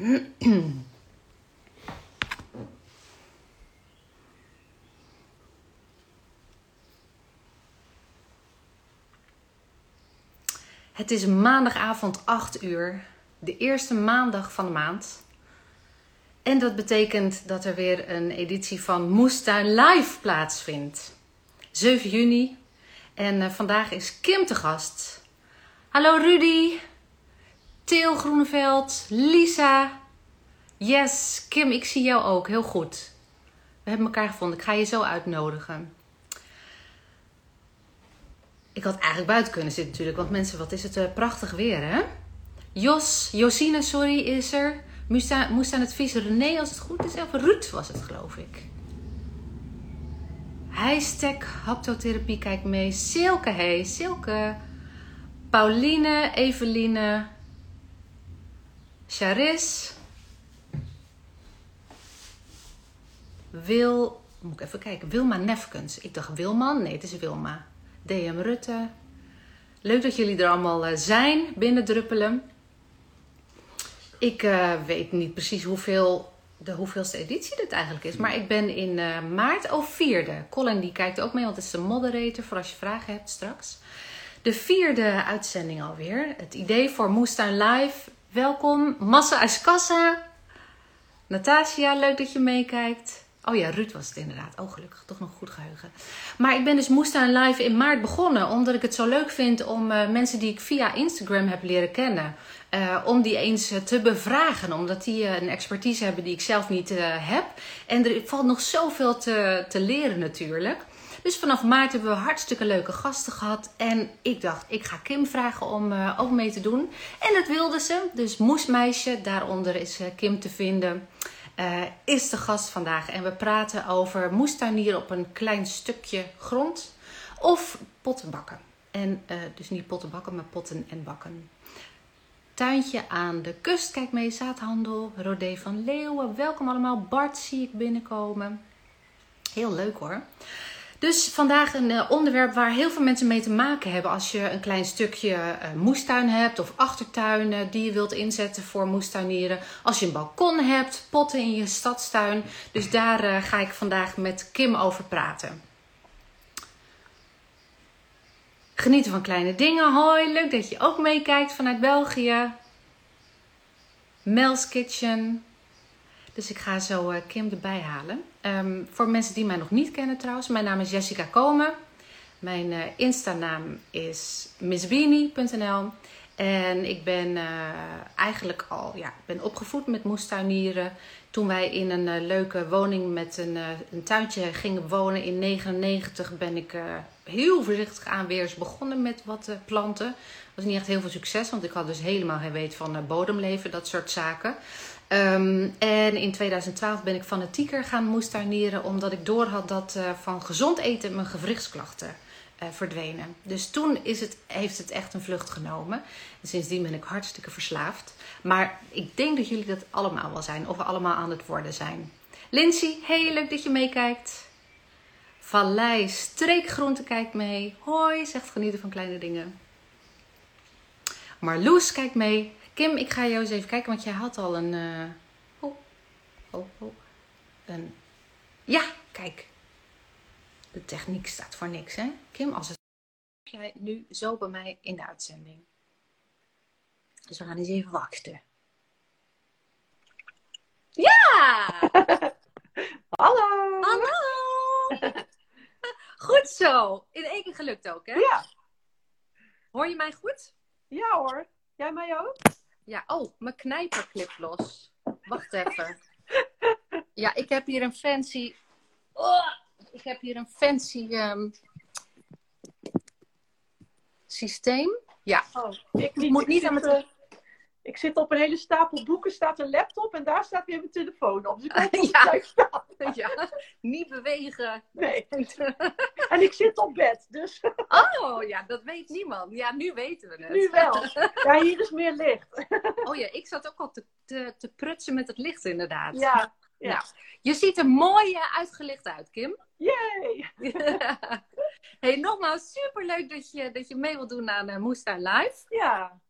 Het is maandagavond 8 uur, de eerste maandag van de maand. En dat betekent dat er weer een editie van Moestuin Live plaatsvindt. 7 juni. En uh, vandaag is Kim te gast. Hallo Rudy, Theo Groeneveld, Lisa. Yes, Kim, ik zie jou ook. Heel goed. We hebben elkaar gevonden. Ik ga je zo uitnodigen. Ik had eigenlijk buiten kunnen zitten natuurlijk, want mensen, wat is het uh, prachtig weer, hè? Jos, Josine, sorry, is er. Moest aan, het vieze René, als het goed is. Of Ruud was het, geloof ik. Hashtag haptotherapie, kijk mee. Silke, hey, Silke. Pauline, Eveline. Charis. Wil, moet ik even kijken, Wilma Nefkens. Ik dacht Wilman, nee, het is Wilma. DM Rutte. Leuk dat jullie er allemaal eh, zijn binnen Druppelen. Ik uh, weet niet precies hoeveel, de hoeveelste editie dit eigenlijk is. Maar ik ben in uh, maart, oh vierde. Colin die kijkt ook mee, want het is de moderator voor als je vragen hebt straks. De vierde uitzending alweer. Het idee voor Moestuin Live. Welkom. Massa Askassa. Natasja, leuk dat je meekijkt. Oh ja, Ruud was het inderdaad. Oh, gelukkig. Toch nog goed geheugen. Maar ik ben dus Moestuin Live in maart begonnen. Omdat ik het zo leuk vind om uh, mensen die ik via Instagram heb leren kennen. Uh, om die eens te bevragen. Omdat die een expertise hebben die ik zelf niet heb. En er valt nog zoveel te, te leren natuurlijk. Dus vanaf maart hebben we hartstikke leuke gasten gehad. En ik dacht, ik ga Kim vragen om ook mee te doen. En dat wilde ze. Dus Moesmeisje, daaronder is Kim te vinden uh, is de gast vandaag. En we praten over moestuinieren op een klein stukje grond of pottenbakken. En dus niet pottenbakken, maar potten en bakken. Tuintje aan de kust, kijk mee, zaadhandel, Rodé van Leeuwen. Welkom allemaal, Bart zie ik binnenkomen. Heel leuk hoor. Dus vandaag een uh, onderwerp waar heel veel mensen mee te maken hebben. Als je een klein stukje uh, moestuin hebt of achtertuinen die je wilt inzetten voor moestuinieren. Als je een balkon hebt, potten in je stadstuin. Dus daar uh, ga ik vandaag met Kim over praten. Genieten van kleine dingen. Hoi, leuk dat je ook meekijkt vanuit België. Mel's Kitchen. Dus ik ga zo Kim erbij halen. Um, voor mensen die mij nog niet kennen trouwens, mijn naam is Jessica Komen. Mijn uh, Insta-naam is missbeanie.nl. En ik ben uh, eigenlijk al ja, ben opgevoed met moestuinieren. Toen wij in een leuke woning met een, een, tuintje gingen wonen in 99 ben ik heel voorzichtig aan weer eens begonnen met wat planten. Dat was niet echt heel veel succes, want ik had dus helemaal geen weet van bodemleven, dat soort zaken. Um, en in 2012 ben ik fanatieker gaan moestuinieren, omdat ik doorhad dat uh, van gezond eten mijn gewrichtsklachten uh, verdwenen. Dus toen is het, heeft het echt een vlucht genomen. En sindsdien ben ik hartstikke verslaafd. Maar ik denk dat jullie dat allemaal wel zijn, of we allemaal aan het worden zijn. Lindsay, heel leuk dat je meekijkt. Vallei Streekgroente kijkt mee. Hoi, zegt genieten van kleine dingen. Marloes kijkt mee. Kim, ik ga jou eens even kijken, want jij had al een. Uh... Oh, oh, oh. Een. Ja, kijk. De techniek staat voor niks, hè? Kim, als het. Jij nu zo bij mij in de uitzending. Dus we gaan eens even wachten. Ja! Hallo! Hallo! Goed zo. In één keer gelukt ook, hè? Ja. Hoor je mij goed? Ja hoor. Jij mij ook? Ja, oh, mijn knijperclip los. Wacht even. Ja, ik heb hier een fancy. Oh, ik heb hier een fancy um, systeem. Ja. Oh, ik, niet, moet ik niet aan mijn. Uh, ik zit op een hele stapel boeken, staat een laptop en daar staat weer mijn telefoon op. Dus ik hoop ja. staan. ja, niet bewegen. Nee. en ik zit op bed, dus. oh ja, dat weet niemand. Ja, nu weten we het. Nu wel. Ja, hier is meer licht. Oh ja, ik zat ook al te, te, te prutsen met het licht, inderdaad. Ja. Ja. Nou, je ziet er mooi uitgelicht uit, Kim. Yay! hey, nogmaals, superleuk dat je, dat je mee wilt doen aan uh, Moestuin Live. Ja.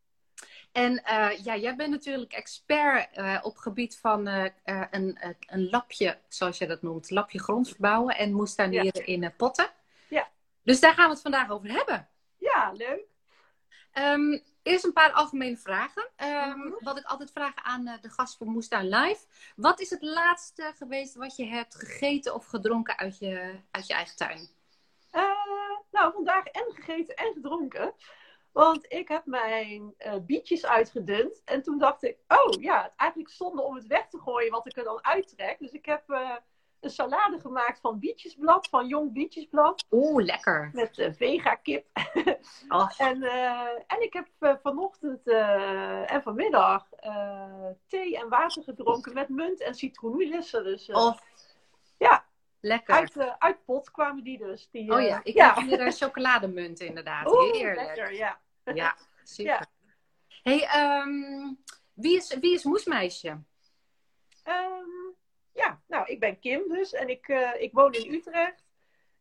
En uh, ja, jij bent natuurlijk expert uh, op gebied van uh, een, een lapje, zoals je dat noemt, lapje grond verbouwen en moestuinieren ja. in potten. Ja. Dus daar gaan we het vandaag over hebben. Ja, leuk. Um, eerst een paar algemene vragen. Um, mm -hmm. Wat ik altijd vraag aan de gast van Moestuin Live. Wat is het laatste geweest wat je hebt gegeten of gedronken uit je, uit je eigen tuin? nou, vandaag en gegeten en gedronken. Want ik heb mijn uh, bietjes uitgedund. En toen dacht ik, oh ja, het is eigenlijk zonde om het weg te gooien wat ik er dan uittrek. Dus ik heb een salade gemaakt van bietjesblad, van jong bietjesblad. Oeh, lekker. Met uh, vega kip. Oh. en, en ik heb vanochtend en vanmiddag thee en water gedronken met munt en citroenmelissen. Dus oh. ja, Lekker. Uit, uit pot kwamen die dus. Die, oh ja, ik ja. heb hier chocolademunten inderdaad. Oeh, Heerlijk. lekker, ja. Ja, super. Ja. hey, um, wie, is, wie is Moesmeisje? Um, ja, nou, ik ben Kim dus en ik, uh, ik woon in Utrecht.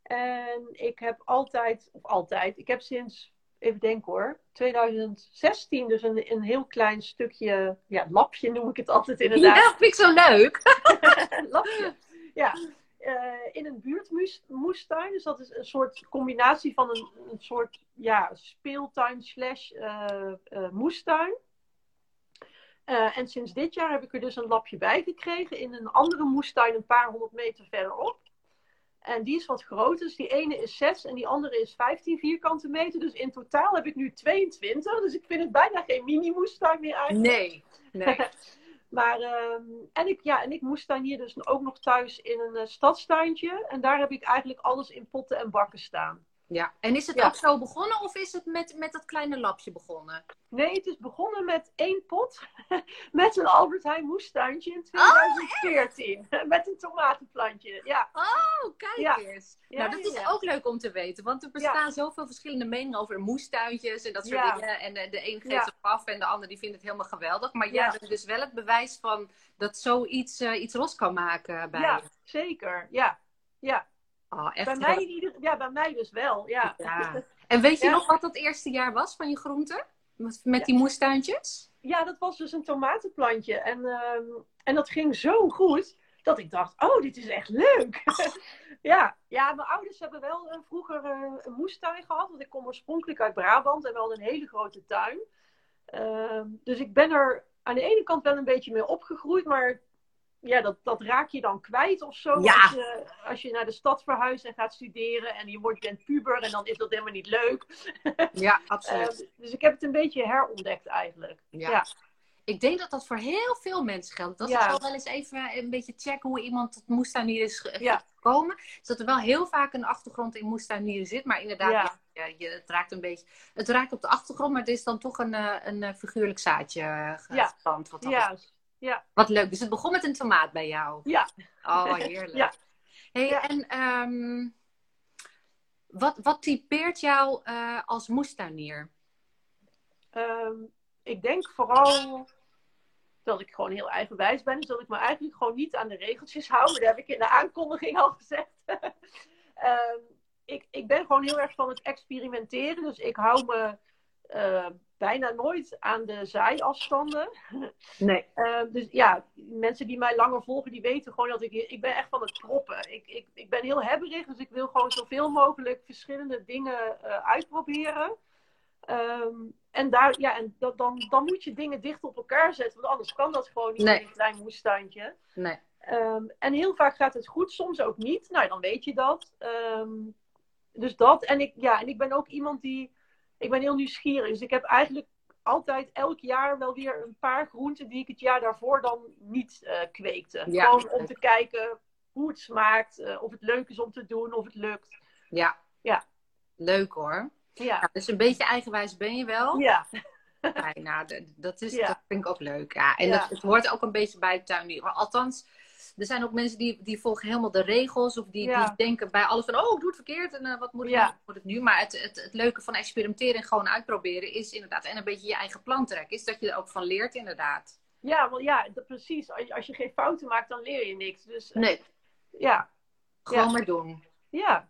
En ik heb altijd, of altijd, ik heb sinds, even denken hoor, 2016 dus een, een heel klein stukje, ja, lapje noem ik het altijd inderdaad. Ja, vind ik zo leuk. lapje, ja. Uh, in een buurtmoestuin. Dus dat is een soort combinatie van een, een soort ja, speeltuin slash uh, uh, moestuin. en sinds dit jaar heb ik er dus een lapje bij gekregen in een andere moestuin een paar honderd meter verderop. En die is wat groter. Dus die ene is 6 en die andere is 15 vierkante meter. Dus in totaal heb ik nu 22. Dus ik vind het bijna geen mini-moestuin meer eigenlijk. Nee, nee. Maar, um, en, ik, ja, en ik moest dan hier dus ook nog thuis in een uh, stadstuintje. En daar heb ik eigenlijk alles in potten en bakken staan. Ja, en is het ja. ook zo begonnen of is het met, met dat kleine lapje begonnen? Nee, het is begonnen met één pot. met een Albert Heijn moestuintje in 2014. Oh, met een tomatenplantje, ja. Oh, kijk ja. eens. Ja, nou, dat is ook leuk om te weten. Want er bestaan zoveel verschillende meningen over moestuintjes en dat soort dingen. En de, de een geeft het af en de ander die vindt het helemaal geweldig. Maar jij hebt dus wel het bewijs van dat zoiets uh, iets los kan maken bij ja, je. zeker. Ja, ja. Oh, echt bij, mij ja, bij mij dus wel, ja. ja. En weet je ja. nog wat dat eerste jaar was van je groenten? Met die moestuintjes? Ja, dat was dus een tomatenplantje. En, um, en dat ging zo goed dat ik dacht, oh, dit is echt leuk. ja. ja, mijn ouders hebben wel uh, vroeger uh, een moestuin gehad. Want ik kom oorspronkelijk uit Brabant en wel een hele grote tuin. Uh, dus ik ben er aan de ene kant wel een beetje mee opgegroeid. Maar ja, dat, dat raak je dan kwijt of zo. Ja. Als, je, als je naar de stad verhuist en gaat studeren en je wordt bent puber en dan is dat helemaal niet leuk. Ja, absoluut. Uh, dus ik heb het een beetje herontdekt eigenlijk. Ja. ja. Ik denk dat dat voor heel veel mensen geldt. Dat Ja. ik wel wel eens even een beetje checken hoe iemand tot moestuinieren is gekomen. Dus dat er wel heel vaak een achtergrond in moestuinieren zit. Maar inderdaad, ja, je, het raakt een beetje... Het raakt op de achtergrond, maar het is dan toch een, eh, een eh, figuurlijk zaadje eh, Ja. geplant. Wat, Ja. Ja. wat leuk. Dus het begon met een tomaat bij jou. Ja. Oh, heerlijk. Ja. Hey, Ja. En ehm, wat, wat typeert jou eh, als moestuinier? Ehm, ik denk vooral dat ik gewoon heel eigenwijs ben. Dus dat ik me eigenlijk gewoon niet aan de regeltjes hou. Maar dat heb ik in de aankondiging al gezegd. Ehm, ik, ik ben gewoon heel erg van het experimenteren. Dus ik hou me bijna nooit aan de zijafstanden. Nee. Ehm, dus ja, mensen die mij langer volgen, die weten gewoon dat ik... Ik ben echt van het proppen. Ik, ik, ik ben heel hebberig, dus ik wil gewoon zoveel mogelijk verschillende dingen eh, uitproberen. Ehm, en daar, ja, en dat, dan, dan moet je dingen dicht op elkaar zetten, want anders kan dat gewoon niet Nee. in een klein moestuintje. Nee. Ehm, en heel vaak gaat het goed, soms ook niet. Nou, dan weet je dat. Dus dat. En ik, ja, en ik ben ook iemand die. Ik ben heel nieuwsgierig. Dus ik heb eigenlijk altijd elk jaar wel weer een paar groenten die ik het jaar daarvoor dan niet eh, kweekte. Ja. Gewoon om te kijken hoe het smaakt, eh, of het leuk is om te doen, of het lukt. Ja. Ja. Leuk hoor. Ja. Ja, dus een beetje eigenwijs ben je wel. Ja. Ja, nou, dat, is, Ja. dat vind ik ook leuk. Ja. En. Dat, het hoort ook een beetje bij tuinieren. Althans, er zijn ook mensen die, die volgen helemaal de regels. Of die, Ja. die denken bij alles van, oh, ik doe het verkeerd. En eh, wat moet ik, Ja. moet ik nu? Maar het, het, het leuke van experimenteren en gewoon uitproberen is inderdaad... En een beetje je eigen plan trekken. Is dat je er ook van leert inderdaad. Ja, want ja, dat, precies. Als je, als je geen fouten maakt, dan leer je niks. Dus eh, Nee, ja, gewoon Ja. maar doen. ja,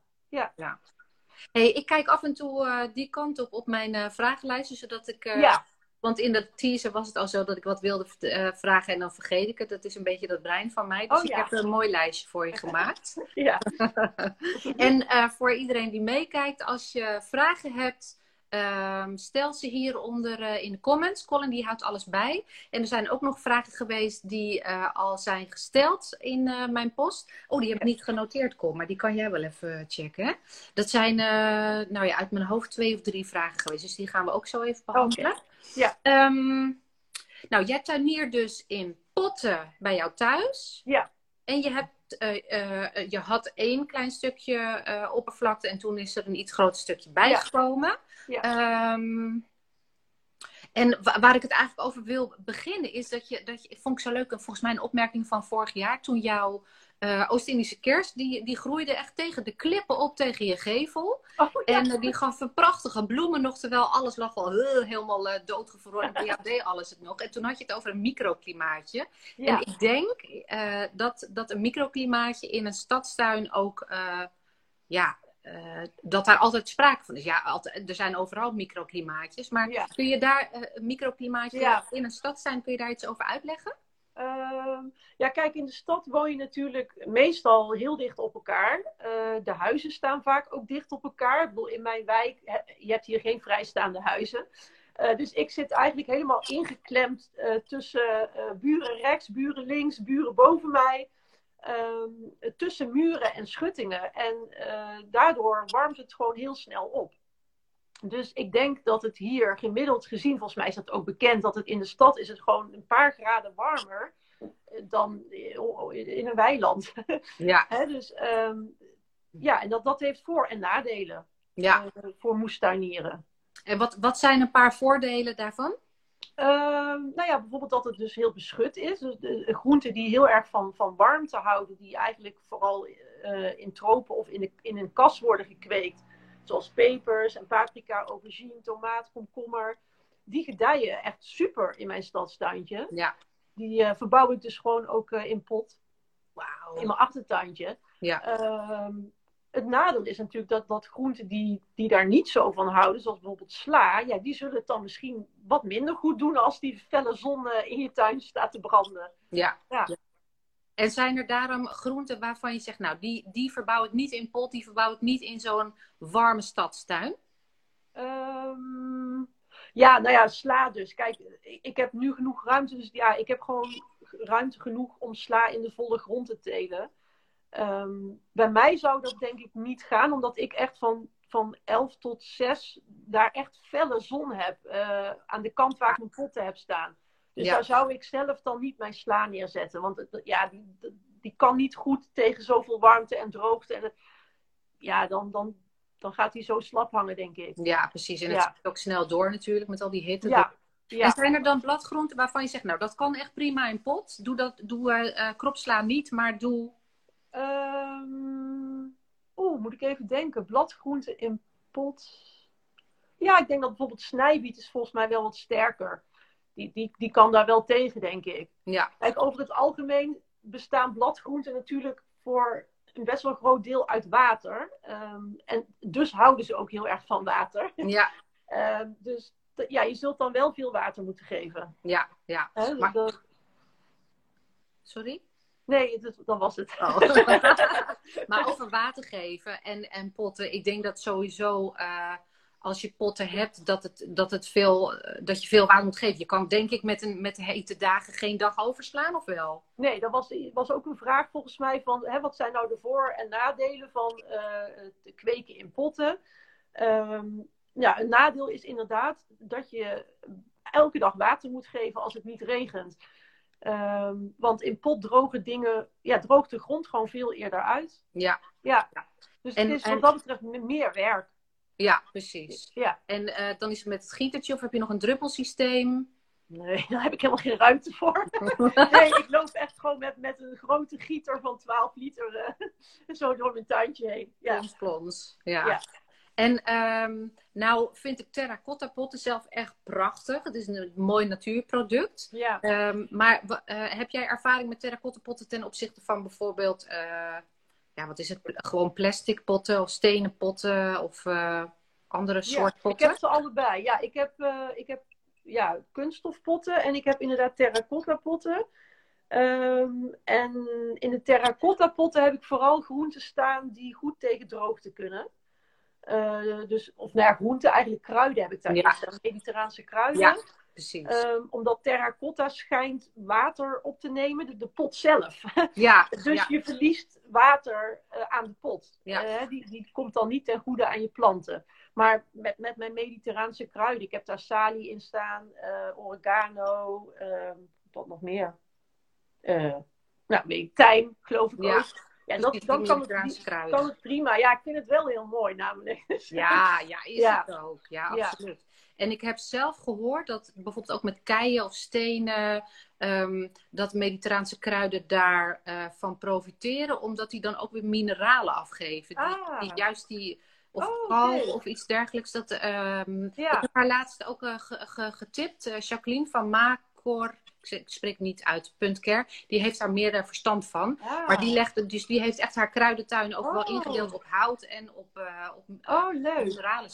Hey, ik kijk af en toe eh, die kant op op mijn vragenlijstje, zodat ik ja, Want in de teaser was het al zo dat ik wat wilde uh, vragen en dan vergeet ik het. Dat is een beetje dat brein van mij. Dus Oh, ik ja. heb een mooi lijstje voor je gemaakt. Ja. en eh, voor iedereen die meekijkt, als je vragen hebt, ehm, stel ze hieronder eh, in de comments. Colin die houdt alles bij. En er zijn ook nog vragen geweest die eh, al zijn gesteld in eh, mijn post. Oh, die heb ik niet genoteerd, Col, maar die kan jij wel even checken. hè? Dat zijn, nou ja, uit mijn hoofd twee of drie vragen geweest. Dus die gaan we ook zo even behandelen. Ja. Ehm, nou, jij tuiniert dus in potten bij jou thuis. Ja. En je, hebt, je had één klein stukje oppervlakte en toen is er een iets groter stukje bijgekomen. Ja. Ehm, en wa- waar ik het eigenlijk over wil beginnen is dat je, dat je vond ik zo leuk, volgens mij een opmerking van vorig jaar, toen jouw eh, Oost-Indische kers, die, die groeide echt tegen de klippen op tegen je gevel. Oh, ja. En eh, die gaf een prachtige bloemen nog, terwijl alles lag al heel, helemaal eh, doodgevroren. En deed alles het nog. En toen had je het over een microklimaatje. ja. En ik denk eh, dat, dat een microklimaatje in een stadstuin ook, eh, ja, eh, dat daar altijd sprake van is. Ja, altijd, er zijn overal microklimaatjes. Maar Ja. kun je daar eh, een microklimaatje Ja. in een stadstuin, kun je daar iets over uitleggen? Ehm, ja, kijk, in de stad woon je natuurlijk meestal heel dicht op elkaar. Eh, de huizen staan vaak ook dicht op elkaar. Ik bedoel, in mijn wijk, je hebt hier geen vrijstaande huizen. Dus ik zit eigenlijk helemaal ingeklemd tussen buren rechts, buren links, buren boven mij. Ehm, tussen muren en schuttingen. En eh, daardoor warmt het gewoon heel snel op. Dus ik denk dat het hier gemiddeld gezien, volgens mij is dat ook bekend, dat het in de stad is het gewoon een paar graden warmer eh, dan in een weiland. Ja, dus ehm, ja, en dat, dat heeft voor- en nadelen ja. eh, voor moestuinieren. En wat, wat zijn een paar voordelen daarvan? Ehm, nou ja, bijvoorbeeld dat het dus heel beschut is. Dus de, de groenten die heel erg van, van warmte houden, die eigenlijk vooral eh, in tropen of in, de, in een kas worden gekweekt. Zoals pepers en paprika, aubergine, tomaat, komkommer. Die gedijen echt super in mijn stadstuintje. Ja. Die eh, verbouw ik dus gewoon ook eh, in pot, in mijn achtertuintje. Ja. Ehm, het nadeel is natuurlijk dat, dat groenten die, die daar niet zo van houden, zoals bijvoorbeeld sla, ja, die zullen het dan misschien wat minder goed doen als die felle zon eh, in je tuin staat te branden. Ja. Ja. En zijn er daarom groenten waarvan je zegt, nou, die, die verbouw ik niet in pot, die verbouw ik niet in zo'n warme stadstuin? Ehm, ja, nou ja, sla dus. Kijk, ik, ik heb nu genoeg ruimte, dus ja, ik heb gewoon ruimte genoeg om sla in de volle grond te telen. Ehm, bij mij zou dat denk ik niet gaan, omdat ik echt van, van 11 tot 6 daar echt felle zon heb. eh, aan de kant waar ik mijn potten heb staan. Dus Ja. daar zou ik zelf dan niet mijn sla neerzetten. Want ja, die, die kan niet goed tegen zoveel warmte en droogte. En ja, dan, dan, dan gaat hij zo slap hangen, denk ik. Ja, precies. En het Ja. gaat ook snel door natuurlijk met al die hitte. Ja, En zijn er dan bladgroenten waarvan je zegt, nou, dat kan echt prima in pot. Doe, dat, doe eh, kropsla niet, maar doe... Ehm, Oeh, moet ik even denken. Bladgroenten in pot. Ja, ik denk dat bijvoorbeeld snijbiet is volgens mij wel wat sterker. Die, die, die kan daar wel tegen, denk ik. Ja, Kijk, over het algemeen bestaan bladgroenten natuurlijk voor een best wel groot deel uit water. Ehm, en dus houden ze ook heel erg van water. ja, Ehm, dus ja, je zult dan wel veel water moeten geven. ja, ja. Maar- Sorry? Nee, dat, dat was het. Oh. maar over water geven en, en potten. Ik denk dat sowieso eh, als je potten hebt, dat, het, dat, het veel, eh, dat je veel water moet geven. Je kan denk ik met, een, met hete dagen geen dag overslaan, of wel? Nee, dat was, was ook een vraag volgens mij van hè, wat zijn nou de voor- en nadelen van het kweken in potten. Ehm, ja, een nadeel is inderdaad dat je elke dag water moet geven als het niet regent. Ehm, want in pot drogen dingen, ja, droogt de grond gewoon veel eerder uit. Ja, Ja, dus En- het is en- wat dat betreft me- meer werk. ja precies. Ja, En eh, dan is het met het gietertje of heb je nog een druppelsysteem? nee, daar heb ik helemaal geen ruimte voor. Nee, ik loop echt gewoon met, met een grote gieter van 12 liter eh, zo door mijn tuintje heen. Ja. Plons, plons. Ja. Ja. En ehm, nou vind ik terracotta potten zelf echt prachtig. Het is een mooi natuurproduct. Ja. Ehm, maar eh, heb jij ervaring met terracotta potten ten opzichte van bijvoorbeeld, eh, ja, wat is het? Gewoon plastic potten of stenen potten of eh, andere soort ik potten? heb ze allebei. Ja, ik heb, ik heb ja, kunststofpotten en ik heb inderdaad terracotta potten. Ehm, en in de terracotta potten heb ik vooral groenten staan die goed tegen droogte kunnen. Uh, dus, of nou ja, groenten, eigenlijk kruiden heb ik daarin ja. staan. Mediterraanse kruiden. Ja, precies. Um, omdat terracotta schijnt water op te nemen, de, de pot zelf. Ja. dus je verliest water uh, aan de pot. Ja. Uh, die, die komt dan niet ten goede aan je planten. Maar met, met mijn mediterraanse kruiden, ik heb daar salie in staan, oregano, ehm, wat nog meer? nou, weet ik, tijm, geloof ik Ja. ook. Ja, dat, dan kan het, kan het prima. Ja, ik vind het wel heel mooi namelijk. Dus, Ja, ja, is Ja. het ook. Ja, absoluut. En ik heb zelf gehoord dat bijvoorbeeld ook met keien of stenen, ehm, dat mediterraanse kruiden daarvan van profiteren, omdat die dan ook weer mineralen afgeven. Ah. die juist die, of Oh, kalk of iets dergelijks. Dat, ehm, Ja. Ik heb haar laatst ook eh, ge- ge- getipt, eh, Jacqueline van Macor. Ik spreek niet uit, Puntker. Die heeft daar meer verstand van. Ah. Maar die, legt, dus die heeft echt haar kruidentuin ook wel Oh. ingedeeld op hout en op, eh op eh, Oh, leuk. minerale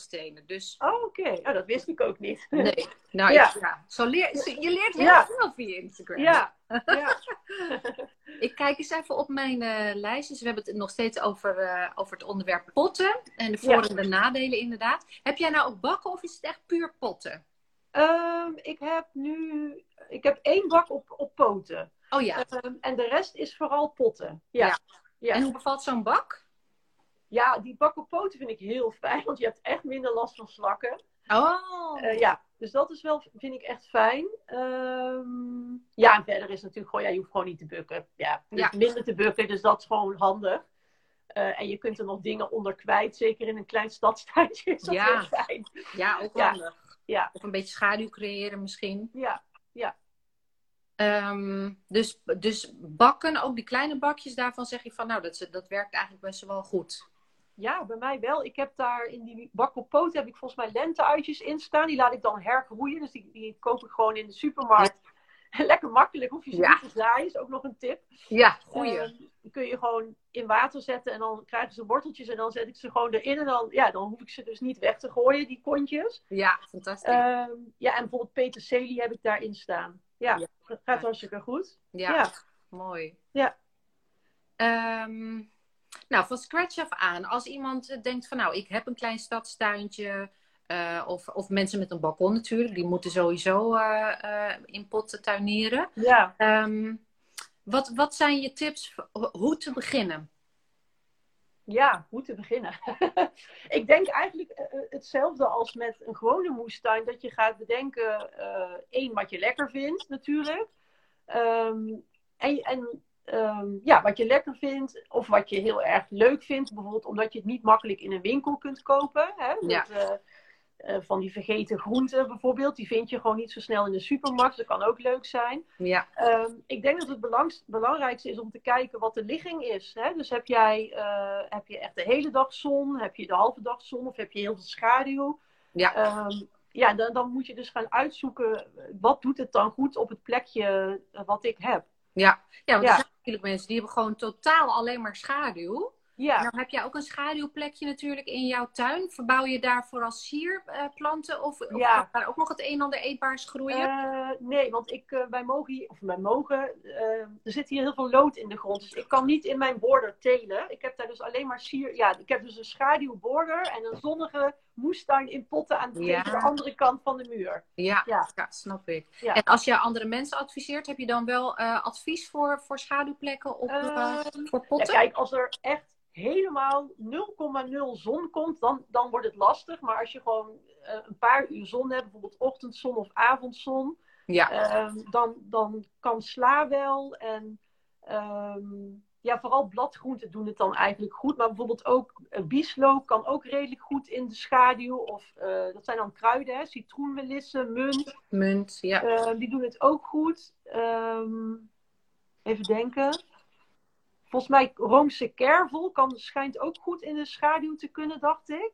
Dus Oh, oké. Oh, dat wist ik ook niet. nee, nou Ja. Zo leer, zo- je leert heel Ja. veel via Instagram. Ja, ja. Ik kijk eens even op mijn eh lijstjes. We hebben het nog steeds over, over het onderwerp potten en de voor- en de nadelen inderdaad. Heb jij nou ook bakken of is het echt puur potten? Ehm, ik heb nu... Ik heb één bak op, op poten. Oh ja. Ehm, en de rest is vooral potten. Ja. Ja. Ja. En hoe bevalt zo'n bak? Ja, die bak op poten vind ik heel fijn. Want je hebt echt minder last van slakken. Oh. Eh, ja, dus dat is wel, vind ik echt fijn. Ehm, ja, en verder is natuurlijk gewoon, ja, je hoeft gewoon niet te bukken. Ja, je Ja. minder te bukken, dus dat is gewoon handig. Eh, en je kunt er nog dingen onder kwijt, zeker in een klein stadstuintje is dat Ja. heel fijn. Ja, ook handig. Ja, Of een beetje schaduw creëren misschien. ja, Ehm, dus, dus bakken, ook die kleine bakjes, daarvan zeg je van nou, dat, dat werkt eigenlijk best wel goed. ja, bij mij wel. Ik heb daar in die bak op heb ik volgens mij lenteuitjes in staan. Die laat ik dan hergroeien, dus die, die koop ik gewoon in de supermarkt. Lekker makkelijk, hoef je ze Ja. niet te zaaien, is ook nog een tip. Ja, goeie. Ehm, kun je gewoon in water zetten en dan krijgen ze worteltjes en dan zet ik ze gewoon erin. En dan, ja, dan hoef ik ze dus niet weg te gooien, die kontjes. ja, fantastisch. Ehm, ja, en bijvoorbeeld peterselie heb ik daarin staan. Ja, Ja. dat gaat hartstikke goed. ja, ja. mooi. Ja. Ehm, nou, van scratch af aan. Als iemand eh, denkt van nou, ik heb een klein stadstuintje. Eh, of, of mensen met een balkon natuurlijk. Die moeten sowieso eh, eh, in potten tuinieren. Ja, Ehm, wat, wat zijn je tips hoe te beginnen? ja, hoe te beginnen. ik denk eigenlijk hetzelfde als met een gewone moestuin. Dat je gaat bedenken, één, wat je lekker vindt natuurlijk. Ehm, en en ehm, ja, wat je lekker vindt of wat je heel erg leuk vindt. Bijvoorbeeld omdat je het niet makkelijk in een winkel kunt kopen. Hè? Ja. Eh, van die vergeten groenten bijvoorbeeld. Die vind je gewoon niet zo snel in de supermarkt. Dat kan ook leuk zijn. Ja, Ehm, ik denk dat het belangs- belangrijkste is om te kijken wat de ligging is. Hè? Dus heb jij eh, heb je echt de hele dag zon? Heb je de halve dag zon? Of heb je heel veel schaduw? ja, Ehm, ja, dan, dan moet je dus gaan uitzoeken. eh, Wat doet het dan goed op het plekje wat ik heb? ja. ja want Ja. er zijn natuurlijk mensen die hebben gewoon totaal alleen maar schaduw. Ja, Nou heb jij ook een schaduwplekje natuurlijk in jouw tuin. Verbouw je daar vooral sierplanten of, of Ja. gaat daar ook nog het een en ander eetbaars groeien? Eh, nee, want ik, eh, wij mogen hier, of wij mogen, eh, er zit hier heel veel lood in de grond. Dus ik kan niet in mijn border telen. Ik heb daar dus alleen maar sier. Ja, ik heb dus een schaduwborder en een zonnige moestuin in potten aan Ja. de andere kant van de muur. ja, ja. ja. snap ik. En als je andere mensen adviseert, heb je dan wel eh, advies voor, voor schaduwplekken op, eh, Ehm, voor potten? kijk, als er echt helemaal 0,0 zon komt, dan, dan wordt het lastig. Maar als je gewoon eh, een paar uur zon hebt, bijvoorbeeld ochtendzon of avondzon, ja. Ehm, dan, dan kan sla wel. En ehm, ja, vooral bladgroenten doen het dan eigenlijk goed. Maar bijvoorbeeld ook uh, bieslook kan ook redelijk goed in de schaduw. Of eh, dat zijn dan kruiden, hè? citroenmelisse, munt. Munt, ja. Ehm, die doen het ook goed. Ehm, even denken. Volgens mij Roomse kervel kan, schijnt ook goed in de schaduw te kunnen, dacht ik.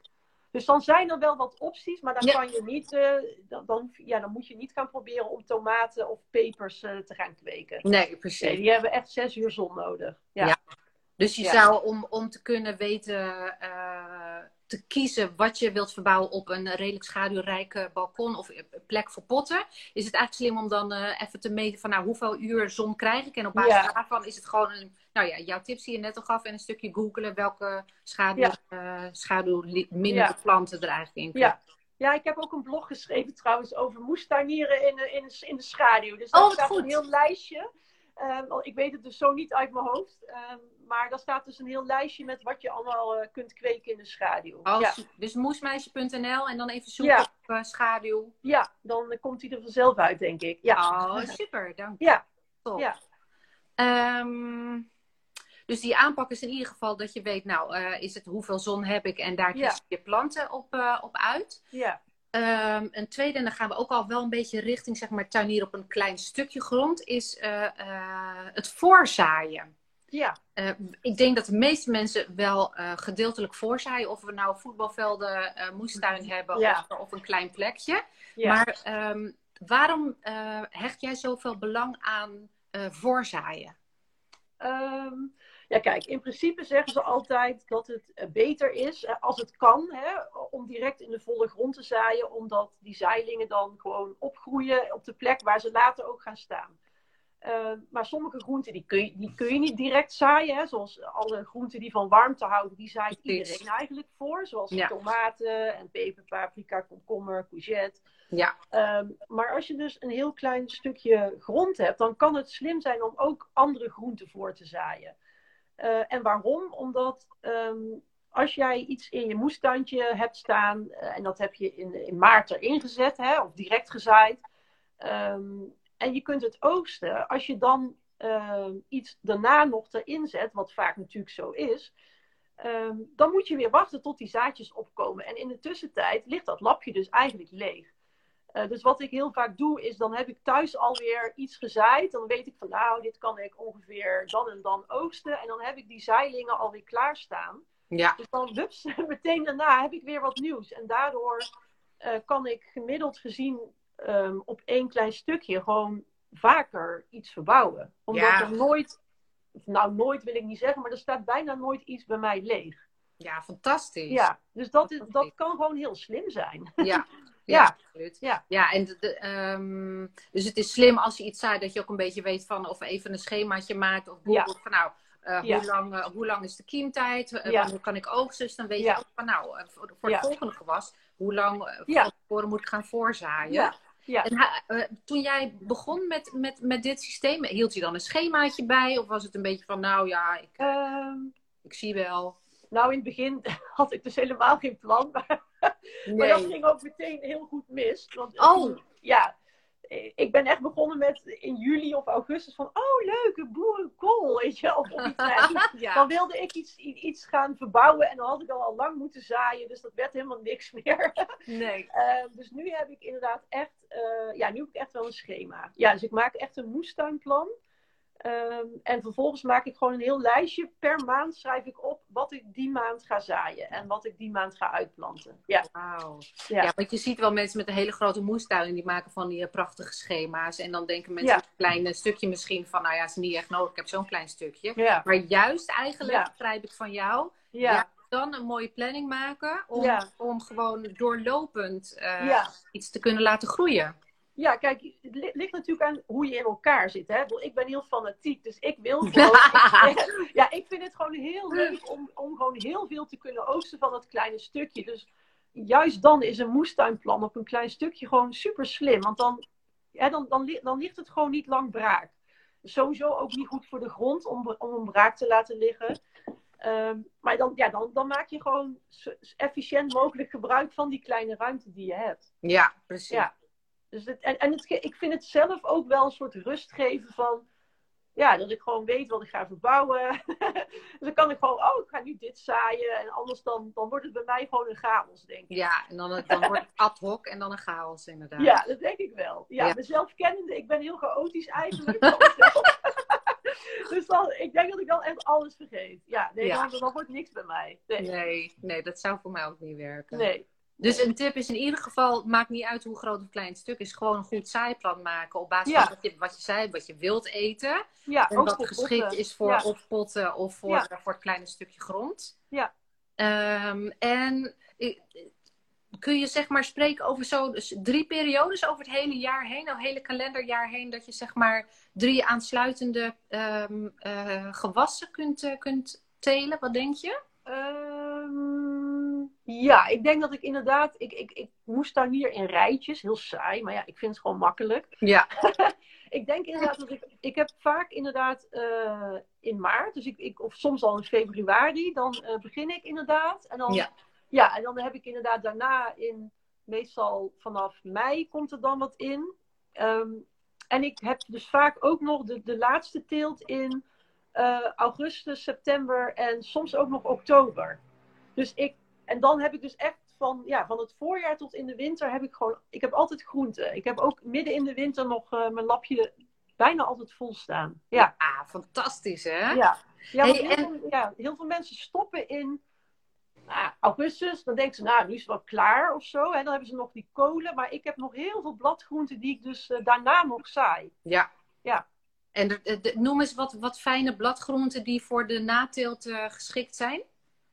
Dus dan zijn er wel wat opties, maar dan Ja. kan je niet, eh, dan, dan, ja, dan moet je niet gaan proberen om tomaten of pepers eh, te gaan kweken. Nee, precies. Nee, die hebben echt zes uur zon nodig. Ja, Ja. Dus je Ja. zou, om, om te kunnen weten, eh, te kiezen wat je wilt verbouwen op een redelijk schaduwrijke balkon of plek voor potten, is het eigenlijk slim om dan uh, even te meten van nou, hoeveel uur zon krijg ik. En op basis daarvan is het gewoon een, nou ja, jouw tips die je net al gaf en een stukje googelen welke schaduw, ja. uh, schaduw minder planten er eigenlijk in Ja. Ja, ik heb ook een blog geschreven trouwens over moestuinieren in de, in de, in de schaduw. Dus daar oh, staat goed. een heel lijstje. Um, ik weet het dus zo niet uit mijn hoofd. Um, maar daar staat dus een heel lijstje met wat je allemaal uh, kunt kweken in de schaduw. Oh, ja. Dus moesmeisje.nl en dan even zoeken ja. op uh, schaduw. Ja, dan komt hij er vanzelf uit, denk ik. Ja. Oh, super. Dank je. Ja. Top. Ja. Um, dus die aanpak is in ieder geval dat je weet, nou, is het hoeveel zon heb ik en daar kies je planten op, op uit. Ja. Um, een tweede, en dan gaan we ook al wel een beetje richting zeg maar, tuinieren op een klein stukje grond, is uh, uh, het voorzaaien. Ja. Uh, ik denk dat de meeste mensen wel gedeeltelijk voorzaaien, of we nou voetbalvelden, moestuin hebben ja. of, of, een klein plekje. Ja. Maar um, waarom hecht jij zoveel belang aan voorzaaien? Um, ja, kijk, in principe zeggen ze altijd dat het eh, beter is, eh, als het kan, hè, om direct in de volle grond te zaaien, omdat die zaailingen dan gewoon opgroeien op de plek waar ze later ook gaan staan. Uh, maar sommige groenten die kun, je, die kun je niet direct zaaien. Hè? Zoals alle groenten die van warmte houden, die zaait iedereen eigenlijk voor. Zoals ja. tomaten en peper, paprika, komkommer, courgette. Ja. Um, maar als je dus een heel klein stukje grond hebt, dan kan het slim zijn om ook andere groenten voor te zaaien. Uh, en waarom? Omdat um, als jij iets in je moestuintje hebt staan, uh, en dat heb je in, in maart erin gezet, hè, of direct gezaaid, um, en je kunt het oogsten, als je dan uh, iets daarna nog erin zet, wat vaak natuurlijk zo is, dan moet je weer wachten tot die zaadjes opkomen. En in de tussentijd ligt dat lapje dus eigenlijk leeg. Uh, dus wat ik heel vaak doe, is dan heb ik thuis alweer iets gezaaid. Dan weet ik van nou, dit kan ik ongeveer dan en dan oogsten. En dan heb ik die zaailingen alweer klaarstaan. Ja. Dus dan hups, meteen daarna heb ik weer wat nieuws. En daardoor uh, kan ik gemiddeld gezien um, op één klein stukje gewoon vaker iets verbouwen. Omdat Ja. er nooit, nou nooit wil ik niet zeggen, maar er staat bijna nooit iets bij mij leeg. Ja, fantastisch. Ja, dus dat, is, dat kan gewoon heel slim zijn. Ja, ja, Ja. absoluut. Ja. Ja, en de, de, ehm, dus het is slim als je iets zaait dat je ook een beetje weet van of even een schemaatje maakt of Ja. van nou, eh, Ja. hoe, lang, eh, hoe lang is de kiemtijd? Eh, Ja. Wanneer kan ik oogsten? Dus dan weet je ook van nou, eh, voor, voor het volgende gewas, hoe lang eh, van tevoren moet ik gaan voorzaaien? Ja, ja. En eh, toen jij begon met, met, met dit systeem, hield je dan een schemaatje bij? Of was het een beetje van nou ja, ik, Ehm, ik zie wel. Nou, in het begin had ik dus helemaal geen plan. Maar, maar dat ging ook meteen heel goed mis. Want, Oh. Ja, ik ben echt begonnen met in juli of augustus van... Oh, leuk, een boerenkool, weet je wel. Of iets, ja. Dan wilde ik iets, iets gaan verbouwen en dan had ik al, al lang moeten zaaien. Dus dat werd helemaal niks meer. Nee. Uh, dus nu heb ik inderdaad echt, uh, ja, nu heb ik echt wel een schema. Ja, dus ik maak echt een moestuinplan. Um, en vervolgens maak ik gewoon een heel lijstje. Per maand schrijf ik op wat ik die maand ga zaaien. En wat ik die maand ga uitplanten. Ja. Wauw. Ja. Ja. want je ziet wel mensen met een hele grote moestuin. Die maken van die uh, prachtige schema's. En dan denken mensen Ja. een klein stukje misschien van... Nou ja, is niet echt nodig. Ik heb zo'n klein stukje. Ja. Maar juist eigenlijk, begrijp ik van jou... Ja. dan een mooie planning maken. Om, gewoon doorlopend uh, Ja. iets te kunnen laten groeien. Ja, kijk, het li- ligt natuurlijk aan hoe je in elkaar zit. Hè? Ik ben heel fanatiek, dus ik wil gewoon. ik, ja, ik vind het gewoon heel leuk om, om gewoon heel veel te kunnen oogsten van dat kleine stukje. Dus juist dan is een moestuinplan op een klein stukje gewoon super slim. Want dan, ja, dan, dan, li- dan ligt het gewoon niet lang braak. Sowieso ook niet goed voor de grond om, om een braak te laten liggen. Um, maar dan, ja, dan, dan maak je gewoon zo efficiënt mogelijk gebruik van die kleine ruimte die je hebt. Ja, precies. Ja. Dus het, en en het, ik vind het zelf ook wel een soort rust geven van. Ja, dat ik gewoon weet wat ik ga verbouwen. dus dan kan ik gewoon, oh, ik ga nu dit zaaien. En anders dan, dan wordt het bij mij gewoon een chaos, denk ik. Ja, en dan, dan wordt het ad hoc en dan een chaos inderdaad. Ja, dat denk ik wel. Ja, Ja. mezelf kennende, ik ben heel chaotisch eigenlijk. dus dan, ik denk dat ik dan echt alles vergeet. Ja, nee, Ja. Dan, dan wordt niks bij mij. Nee. Nee, nee, dat zou voor mij ook niet werken. nee. Dus een tip is in ieder geval, maakt niet uit hoe groot of klein het stuk is, gewoon een goed zaaiplan maken op basis Ja. van wat je, wat je zei, wat je wilt eten. Ja, En ook wat geschikt potten. is voor Ja. of potten of voor, Ja. voor het kleine stukje grond. Ja. Ehm, en kun je zeg maar spreken over zo dus drie periodes over het hele jaar heen, het hele kalenderjaar heen, dat je zeg maar drie aansluitende ehm, eh, gewassen kunt, uh, kunt telen? Wat denk je? Ehm, ja, ik denk dat ik inderdaad, ik, ik, ik moest daar hier in rijtjes, heel saai, maar ja, ik vind het gewoon makkelijk. Ja. ik denk inderdaad dat ik, ik heb vaak inderdaad uh, in maart, dus ik, ik, of soms al in februari, dan begin ik inderdaad. En dan ja. Ja, en dan heb ik inderdaad daarna in, meestal vanaf mei komt er dan wat in. Ehm, en ik heb dus vaak ook nog de, de laatste teelt in uh, augustus, september en soms ook nog oktober. Dus ik, en dan heb ik dus echt van, ja, van het voorjaar tot in de winter heb ik gewoon, ik heb altijd groenten. Ik heb ook midden in de winter nog uh, mijn lapje bijna altijd vol staan. Ja, ja fantastisch hè? Ja, ja, hey, heel, en... veel, ja, heel veel mensen stoppen in nou, augustus, dan denken ze, nou, nu is het wel klaar of zo. En dan hebben ze nog die kolen. Maar ik heb nog heel veel bladgroenten die ik dus uh, daarna nog zaai. Ja. Ja. En de, de, de, noem eens wat, wat fijne bladgroenten die voor de nateelt uh, geschikt zijn.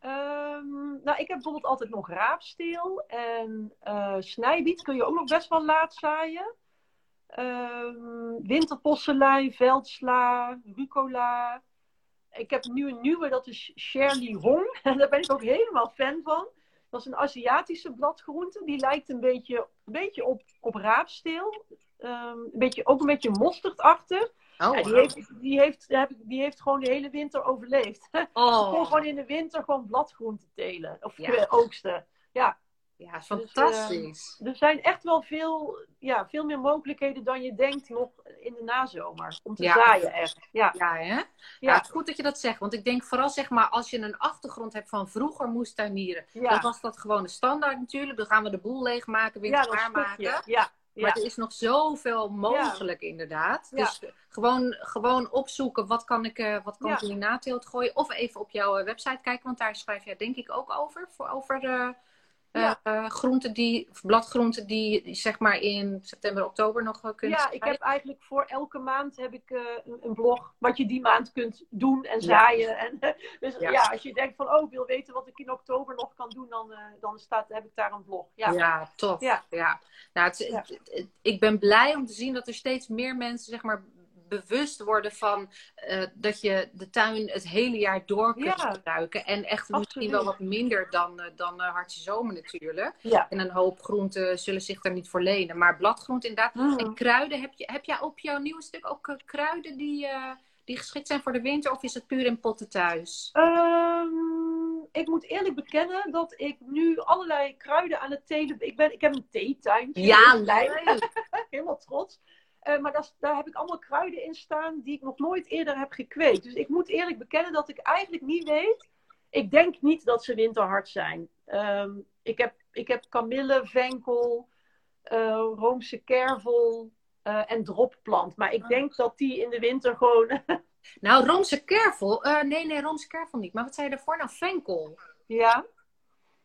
Um, nou, ik heb bijvoorbeeld altijd nog raapsteel. En uh, snijbiet kun je ook nog best wel laat zaaien. Um, winterposselijn, veldsla, rucola ik heb nu een nieuwe, dat is Shirley Hong. En daar ben ik ook helemaal fan van. Dat is een Aziatische bladgroente. Die lijkt een beetje, een beetje op, op raapsteel. Um, een beetje, ook een beetje mosterdachtig. Oh, ja, die, heeft, die, heeft, die heeft gewoon de hele winter overleefd. Oh. kon gewoon in de winter gewoon bladgroenten telen. Of ja. oogsten. Ja. Ja, fantastisch. Dus, uh, er zijn echt wel veel, ja, veel meer mogelijkheden dan je denkt nog in de nazomer. Om te ja. zaaien echt. Ja, ja hè? Ja. ja. het is goed dat je dat zegt. Want ik denk vooral zeg maar als je een achtergrond hebt van vroeger moestuinieren. Ja. Dan was dat gewoon de standaard natuurlijk. Dan gaan we de boel leegmaken, weer ja, klaarmaken. Ja. Maar er is nog zoveel mogelijk inderdaad. Dus gewoon, gewoon opzoeken wat kan ik, uh, wat kan ik in nateelt gooien. Of even op jouw website kijken. Want daar schrijf jij denk ik ook over. Voor, over uh, ja. Uh, groenten die, of bladgroenten die, die zeg maar in september, oktober nog uh, kunt Ja, ik heb eigenlijk voor elke maand heb ik uh, een, een, blog wat je die maand kunt doen en zaaien. Ja. En, dus ja. ja. als je denkt van oh, ik wil weten wat ik in oktober nog kan doen, dan, dan staat, heb ik daar een blog. Ja, ja tof. Ja. Ja. Nou, het, het, het, ik ben blij om te zien dat er steeds meer mensen zeg maar bewust worden van uh, dat je de tuin het hele jaar door kunt ja. gebruiken. En echt Absoluut. misschien wel wat minder dan, uh, dan uh, hartje zomer natuurlijk. Ja. En een hoop groenten zullen zich daar niet voor lenen. Maar bladgroenten inderdaad. Mm. En kruiden, heb, je, heb jij op jouw nieuwe stuk ook kruiden die, die geschikt zijn voor de winter? Of is het puur in potten thuis? Um, ik moet eerlijk bekennen dat ik nu allerlei kruiden aan het telen... Ik, ben, ik heb een theetuin. Ja, leuk! Helemaal trots. Uh, maar dat, daar heb ik allemaal kruiden in staan die ik nog nooit eerder heb gekweekt. Dus ik moet eerlijk bekennen dat ik eigenlijk niet weet. Ik denk niet dat ze winterhard zijn. Um, ik, heb, ik heb kamille, venkel, uh, roomse kervel uh, en dropplant. Maar ik denk dat die in de winter gewoon. nou, roomse kervel? nee, nee, roomse kervel niet. Maar wat zei je daarvoor nou? Venkel? Ja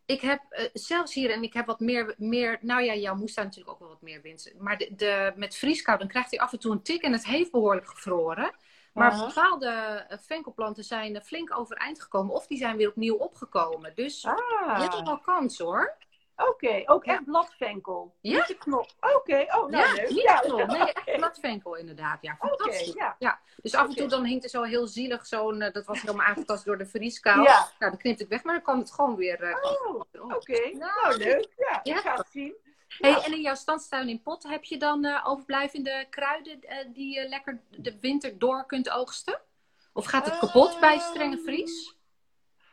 ik heb uh, zelfs hier, en ik heb wat meer, meer nou ja, jouw moestuin natuurlijk ook wel wat meer wind. Maar de, de, met vrieskoud, dan krijgt hij af en toe een tik en het heeft behoorlijk gevroren. Maar uh -huh. bepaalde venkelplanten zijn flink overeind gekomen of die zijn weer opnieuw opgekomen. Dus ah. je hebt wel kans hoor. Oké, okay, ook echt bladvenkel. Ja. Knop. Oké, okay. oh, nou ja, leuk. Niet ja, knop. Nee, echt okay. bladvenkel inderdaad. Ja, fantastisch. ja. ja. Dus af en toe dan hinkt er zo heel zielig zo'n, uh, dat was helemaal aangetast door de vrieskou. Ja. Nou, dan knipt ik weg, maar dan kan het gewoon weer... Uh, oh, oké. Okay. Nou, leuk. Ja, ik ga het zien. Hey, en in jouw standstuin in pot heb je dan uh, overblijvende kruiden die je lekker de winter door kunt oogsten? Of gaat het kapot bij strenge vries?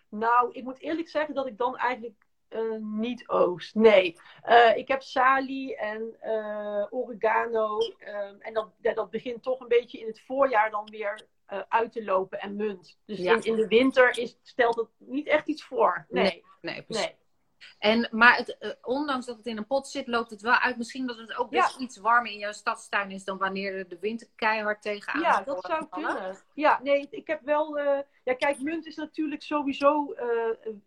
Nou, ik moet eerlijk zeggen dat ik dan eigenlijk uh, niet oogst. Nee. Uh, ik heb salie en uh, oregano. en dat, dat begint toch een beetje in het voorjaar dan weer uit te lopen en munt. Dus ja. in, in, de winter is, stelt het niet echt iets voor. Nee. Nee, nee precies. Nee. En, maar het, ondanks dat het in een pot zit, loopt het wel uit. Misschien dat het ook best ja. iets warmer in jouw stadstuin is dan wanneer de winter keihard tegenaan Ja, dat zou kunnen. Ja, nee, ik heb wel. ja, kijk, munt is natuurlijk sowieso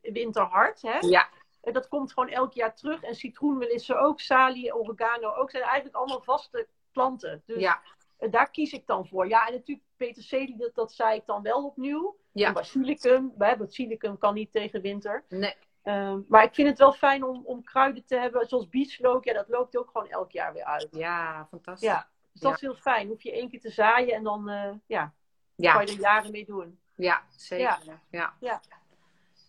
winterhard. Hè? Ja. Dat komt gewoon elk jaar terug. En citroenmelissen ook, salie, oregano ook. zijn eigenlijk allemaal vaste planten. Dus ja. daar kies ik dan voor. Ja, en natuurlijk peterselie, dat, dat zei ik dan wel opnieuw. Ja. En basilicum, hè, basilicum kan niet tegen winter. Nee. Ehm, maar ik vind het wel fijn om, om kruiden te hebben, zoals bieslook. Ja, dat loopt ook gewoon elk jaar weer uit. Ja, fantastisch. Ja, dus dat Ja. is heel fijn. Hoef je één keer te zaaien en dan eh, ja, Ja, kan je er jaren mee doen. ja zeker. Ja. Ja.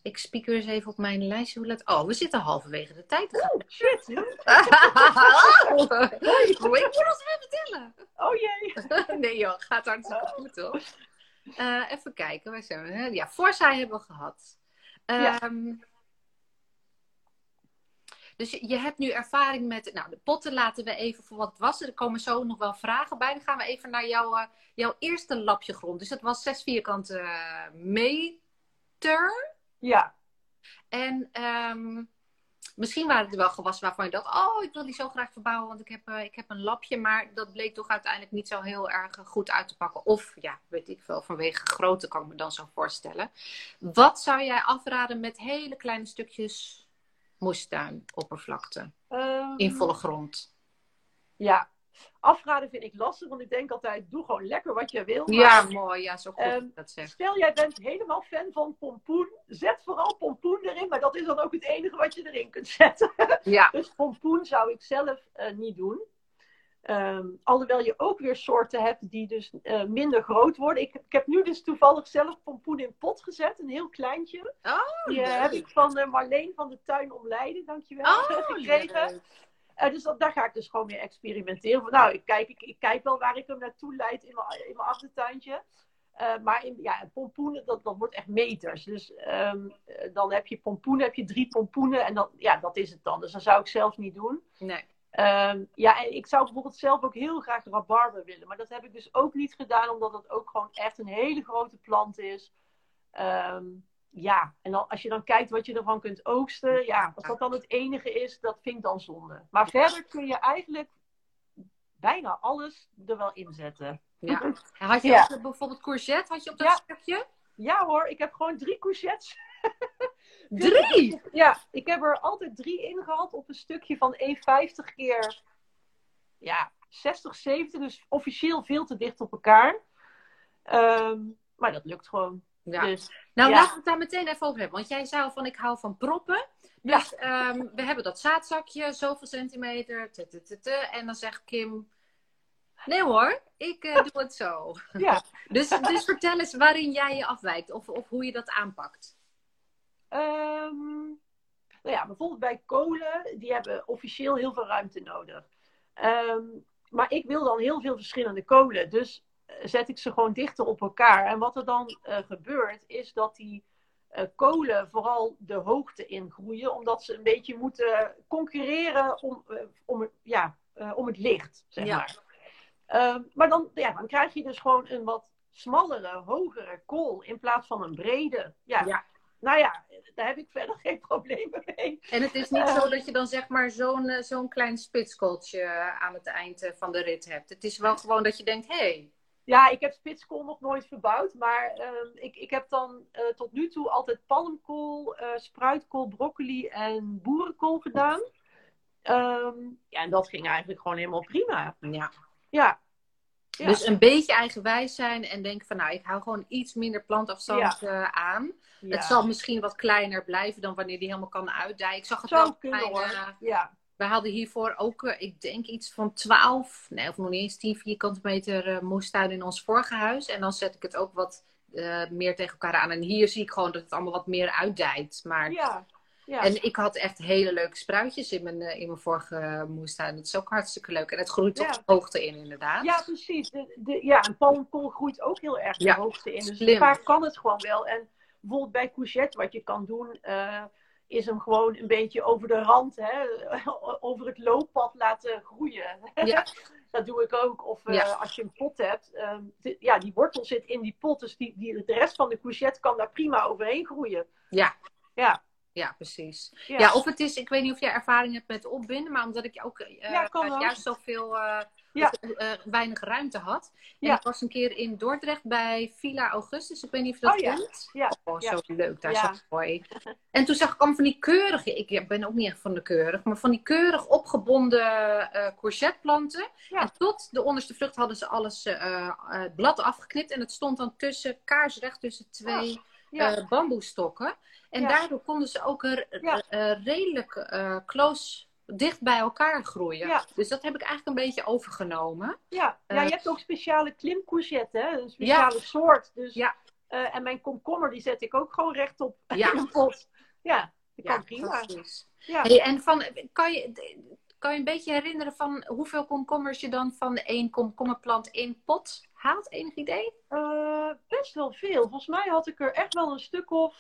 Ik spiek weer eens even op mijn lijstje. Hoe laat... Oh, we zitten halverwege de tijd. Oh, shit. Oh, ik moet ons weer vertellen. Oh jee. nee joh, gaat hartstikke goed hoor. Eh, even kijken, waar zijn we? Ja, Forza hebben we gehad. Ja. Ehm, Dus je, hebt nu ervaring met, nou de potten laten we even voor wat het was. Er komen zo nog wel vragen bij. Dan gaan we even naar jouw, eh, jouw eerste lapje grond. Dus dat was 6 vierkante eh, meter. Ja, En ehm, misschien waren er wel gewassen waarvan je dacht, oh, ik wil die zo graag verbouwen, want ik heb, eh, ik heb een lapje. Maar dat bleek toch uiteindelijk niet zo heel erg eh, goed uit te pakken. Of, ja, weet ik wel, vanwege grootte kan ik me dan zo voorstellen. Wat zou jij afraden met hele kleine stukjes moestuinoppervlakte ehm, in volle grond? ja. Afraden vind ik lastig, want ik denk altijd, doe gewoon lekker wat je wil. Maar Ja, mooi. Ja, zo goed Ehm, dat zegt. Stel, jij bent helemaal fan van pompoen. Zet vooral pompoen erin, maar dat is dan ook het enige wat je erin kunt zetten. Ja, Dus pompoen zou ik zelf eh, niet doen. Ehm, alhoewel je ook weer soorten hebt die dus eh, minder groot worden. Ik, ik heb nu dus toevallig zelf pompoen in pot gezet, een heel kleintje. oh, Die eh, heb ik van eh, Marleen van de Tuin om Leiden, dankjewel, Oh, gekregen. leuk. Eh, dus dat, daar ga ik dus gewoon mee experimenteren. Van, nou, ik kijk, ik, ik kijk wel waar ik hem naartoe leid in mijn, in mijn achtertuintje. Eh, maar in, ja, pompoenen, dat, dat wordt echt meters. Dus ehm, eh, dan heb je pompoenen, heb je drie pompoenen. En dan, ja, dat is het dan. Dus dat zou ik zelf niet doen. Nee. Ehm, ja, en ik zou bijvoorbeeld zelf ook heel graag rabarber willen. Maar dat heb ik dus ook niet gedaan, omdat het ook gewoon echt een hele grote plant is. Ehm, ja, en dan, als je dan kijkt wat je ervan kunt oogsten, ja, als dat dan het enige is, dat vind ik dan zonde. Maar verder kun je eigenlijk bijna alles er wel in zetten. Ja. En Had je Ja. ook eh, bijvoorbeeld courgette? Had je op dat Ja. stukje? Ja hoor, ik heb gewoon drie courgettes. Drie? Ja, ik heb er altijd drie in gehad op een stukje van 1,50 keer ja, 60, 70. Dus officieel veel te dicht op elkaar. Ehm, maar dat lukt gewoon. Ja. Dus, Nou, Ja. laten we het daar meteen even over hebben. Want jij zei al van, ik hou van proppen. Ja. Dus ehm, we hebben dat zaadzakje, zoveel centimeter, t, t, t, en dan zegt Kim... Nee hoor, ik eh, doe het zo. ja. Dus, dus vertel eens waarin jij je afwijkt of, of hoe je dat aanpakt. Ehm, nou ja, bijvoorbeeld bij kolen, die hebben officieel heel veel ruimte nodig. Ehm, maar ik wil dan heel veel verschillende kolen. Dus zet ik ze gewoon dichter op elkaar. En wat er dan eh, gebeurt, is dat die eh, kolen vooral de hoogte ingroeien. Omdat ze een beetje moeten concurreren om, eh, om, ja, eh, om het licht, zeg Ja. maar. Ehm, maar dan, ja, dan krijg je dus gewoon een wat smallere, hogere kool in plaats van een brede. Ja, Ja. nou ja, daar heb ik verder geen problemen mee. En het is niet Eh. zo dat je dan zeg maar zo'n eh, zo'n klein spitskooltje aan het eind eh, van de rit hebt. Het is wel gewoon dat je denkt, hé, hey, Ja, ik heb spitskool nog nooit verbouwd, maar ehm, ik, ik heb dan eh, tot nu toe altijd palmkool, eh, spruitkool, broccoli en boerenkool gedaan. Ehm, ja, en dat ging eigenlijk gewoon helemaal prima. ja. Ja, Ja. Dus een beetje eigenwijs zijn en denken van nou, ik hou gewoon iets minder plantafstand eh, aan. ja. Het zal misschien wat kleiner blijven dan wanneer die helemaal kan uitdijen. Ik zag het zou wel. kunnen hoor. eh, Ja, we hadden hiervoor ook, eh, ik denk iets van 12, nee, of nog niet eens 10 vierkante meter eh, moestuin in ons vorige huis. En dan zet ik het ook wat eh, meer tegen elkaar aan. En hier zie ik gewoon dat het allemaal wat meer uitdijt. Maar ja, ja. En ik had echt hele leuke spruitjes in mijn, in mijn vorige moestuin. Dat is ook hartstikke leuk. En het groeit toch de hoogte in, inderdaad. Ja, precies. De, de, ja, en palmkool groeit ook heel erg de hoogte in. Dus slim. vaak kan het gewoon wel. En bijvoorbeeld bij courgette, wat je kan doen, is hem gewoon een beetje over de rand, hè, over het looppad laten groeien. Ja. Dat doe ik ook. Of eh, als je een pot hebt, ehm, de- ja, die wortel zit in die pot, dus die, die, de rest van de courgette kan daar prima overheen groeien. Ja. Ja, Ja, precies. ja. Ja. of het is, ik weet niet of jij ervaring hebt met opbinden, maar omdat ik ook eh, Ja, kan ook. juist zoveel eh Ja. dus, eh, weinig ruimte had. En Ja. ik was een keer in Dordrecht bij Villa Augustus. Ik weet niet of je dat Oh, ja. kent. Ja, Oh, ja. zo leuk. Daar zo mooi. En toen zag ik allemaal van die keurige... Ik ben ook niet echt van de keurig. Maar van die keurig opgebonden eh courgetteplanten. En tot de onderste vlucht hadden ze alles eh, het blad afgeknipt. En het stond dan tussen, kaarsrecht tussen twee bamboestokken. En daardoor konden ze ook er redelijk close, dicht bij elkaar groeien. Ja. Dus dat heb ik eigenlijk een beetje overgenomen. Ja, ja Eh, je hebt ook speciale klimcourgette, hè? een speciale soort. Dus, Ja. eh, en mijn komkommer die zet ik ook gewoon rechtop Ja. in een pot. Ja, dat kan Ja, prima. Ja. Hey, en van, kan, je, kan je een beetje herinneren van hoeveel komkommers je dan van één komkommerplant in pot haalt? Enig idee? Eh, best wel veel. Volgens mij had ik er echt wel een stuk of,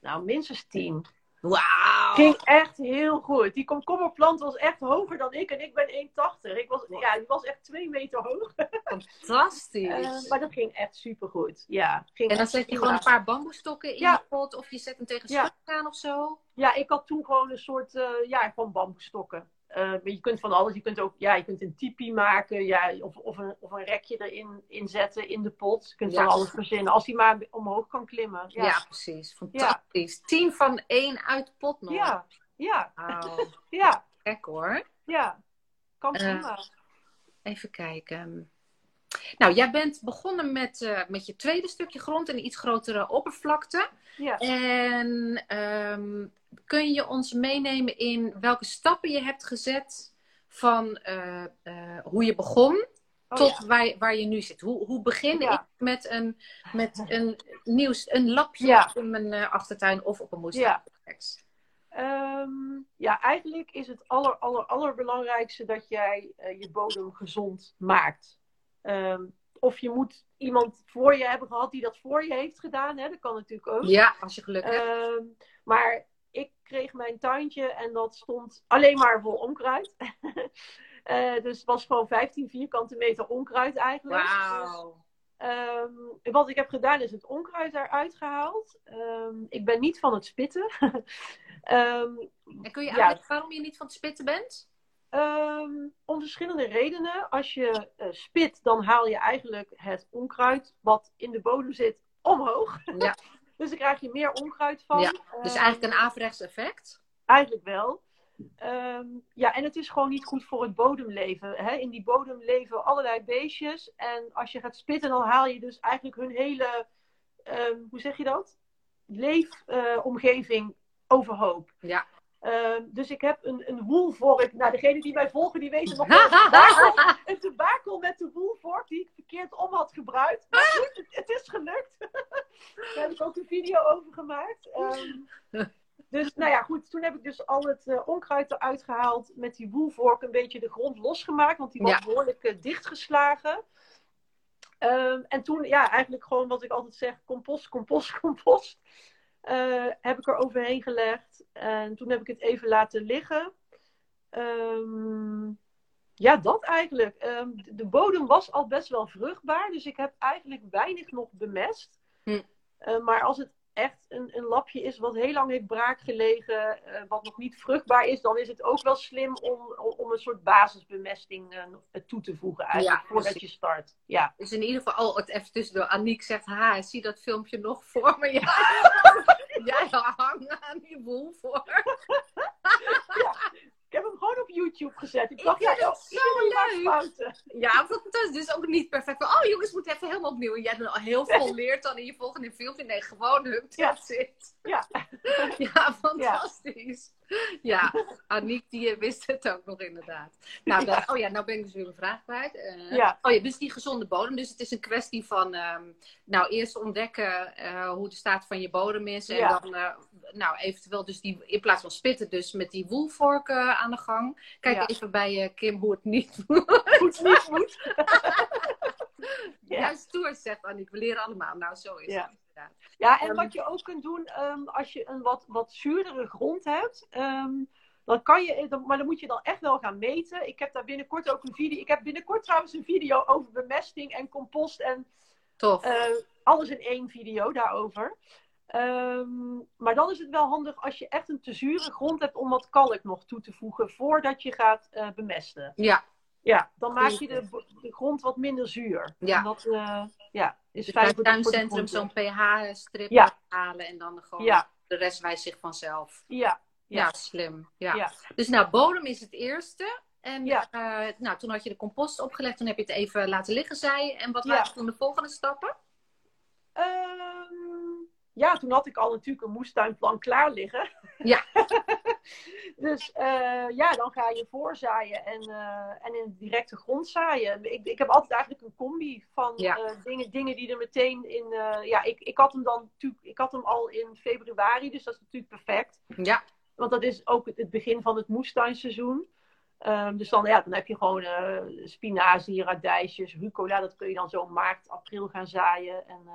nou minstens tien. Wauw! Ging echt heel goed. Die komkommerplant was echt hoger dan ik en ik ben 1,80. Ik was, ja, die was echt twee meter hoog. Fantastisch! Eh, maar dat ging echt supergoed. Ja, ging en dan zet je gewoon een paar bamboestokken in Ja. de pot of je zet hem tegen Ja. schut aan of zo. Ja, ik had toen gewoon een soort, eh, ja, gewoon bamboestokken. Eh, je kunt van alles. Je kunt ook, ja, je kunt een tipi maken, ja, of, of, een, of een rekje erin inzetten in de pot. Je kunt Ja. van alles verzinnen, als die maar omhoog kan klimmen. Ja, Ja, precies. Fantastisch. Tien van één uit pot nog. ja, ja, ja, Gek hoor. ja. Kan Eh, prima. Even kijken. Nou, jij bent begonnen met, eh, met je tweede stukje grond en een iets grotere oppervlakte. Ja. En ehm, kun je ons meenemen in welke stappen je hebt gezet van eh, eh, hoe je begon Oh, tot ja. waar, waar je nu zit? Hoe, hoe begin Ja. ik met een, met een nieuws, een lapje Ja. in mijn eh, achtertuin of op een moestuin? Ja. Ehm, ja, eigenlijk is het aller, aller, allerbelangrijkste dat jij je bodem gezond maakt. Ehm, of je moet iemand voor je hebben gehad die dat voor je heeft gedaan. Hè? Dat kan natuurlijk ook. Ja, als je geluk hebt. Ehm, maar ik kreeg mijn tuintje en dat stond alleen maar vol onkruid. Eh, dus het was gewoon 15 vierkante meter onkruid eigenlijk. Wauw. ehm, wat ik heb gedaan is het onkruid eruit gehaald. Ehm, ik ben niet van het spitten. Ehm, En kun je ja. uitleggen waarom je niet van het spitten bent? Om verschillende redenen. Als je eh, spit, dan haal je eigenlijk het onkruid wat in de bodem zit omhoog. Ja. dus dan krijg je meer onkruid van. Ja, Dus Ehm, eigenlijk een averechts effect. Eigenlijk wel. Ehm, ja, en het is gewoon niet goed voor het bodemleven. Hè? In die bodem leven allerlei beestjes. En als je gaat spitten, dan haal je dus eigenlijk hun hele, ehm, hoe zeg je dat? Leefomgeving overhoop. Ja. Ehm, dus ik heb een, een woelvork. Nou, degenen die mij volgen, die weten nog wel een tubakel met de woelvork die ik verkeerd om had gebruikt. Maar goed, het, het is gelukt. Daar heb ik ook een video over gemaakt. Ehm, dus nou ja, goed. Toen heb ik dus al het eh, onkruid eruit gehaald. Met die woelvork een beetje de grond losgemaakt. Want die was Ja. behoorlijk eh, dichtgeslagen. Ehm, en toen, ja, eigenlijk gewoon wat ik altijd zeg: compost, compost, compost. Eh, heb ik er overheen gelegd. En toen heb ik het even laten liggen. Ehm, ja, dat eigenlijk. Ehm, de bodem was al best wel vruchtbaar. Dus ik heb eigenlijk weinig nog bemest. Hm. Eh, maar als het echt een, een lapje is wat heel lang heeft braak gelegen, eh, wat nog niet vruchtbaar is, dan is het ook wel slim om, om, een soort basisbemesting nog toe te voegen eigenlijk, Ja, voordat je start. Ja. Dus in ieder geval, oh, het even tussendoor. Aniek zegt, ha, zie dat filmpje nog voor me? Ja. Jij hangt aan die boel voor. Ik heb hem gewoon op YouTube gezet. Ik Ik dacht, ja, vind het joh, zo leuk. fouten. Ja, fantastisch. Dus ook niet perfect. Van, oh jongens, moet even helemaal opnieuw. En jij dan al heel veel leert dan in je volgende filmpje. Nee, gewoon hup, Ja. that's it. Ja. Ja, fantastisch. Ja, Aniek die eh, wist het ook nog inderdaad. Nou, Ja. oh ja, nou ben ik dus weer mijn vraag kwijt. Eh, Ja. Oh ja, dus die gezonde bodem. Dus het is een kwestie van, ehm, nou, eerst ontdekken eh, hoe de staat van je bodem is. En Ja. dan, nou, eventueel dus die, in plaats van spitten, dus met die woelvork eh, aan de gang. Kijk Ja. even bij Kim hoe het niet moet. Goed, niet moet. Ja. Juist stoer, zegt Aniek. We leren allemaal. Nou, zo is Ja. het Ja, en Ehm, wat je ook kunt doen ehm, als je een wat, wat zuurdere grond hebt. ehm, dan kan je, dan- maar dan moet je dan echt wel gaan meten. Ik heb daar binnenkort ook een video. Ik heb binnenkort trouwens een video over bemesting en compost en Tof. eh, alles in één video daarover. Maar dan is het wel handig als je echt een te zure grond hebt om wat kalk nog toe te voegen voordat je gaat eh, bemesten. ja, Ja, dan maak je de, de grond wat minder zuur. Ja. En dat uh, ja, is dus fijn voor het tuincentrum zo'n pH-strip Ja. halen en dan gewoon Ja, de rest wijst zich vanzelf. ja, Ja, Ja. slim. Ja. Dus nou, bodem is het eerste. En Ja. eh, nou, toen had je de compost opgelegd, toen heb je het even laten liggen, zei je. En wat waren toen de volgende stappen? Ehm, ja, toen had ik al natuurlijk een moestuinplan klaar liggen. Ja. dus eh, ja, dan ga je voorzaaien en, eh, en in de directe grond zaaien. Ik, ik heb altijd eigenlijk een combi van Ja. eh, dingen, dingen die er meteen in. ja, ik, ik had hem dan natuurlijk, ik had hem al in februari, dus dat is natuurlijk perfect. Ja, Want dat is ook het, het begin van het moestuinseizoen. Ehm, dus dan, ja, dan heb je gewoon spinazie, radijsjes, rucola. Dat kun je dan zo maart, april gaan zaaien. En,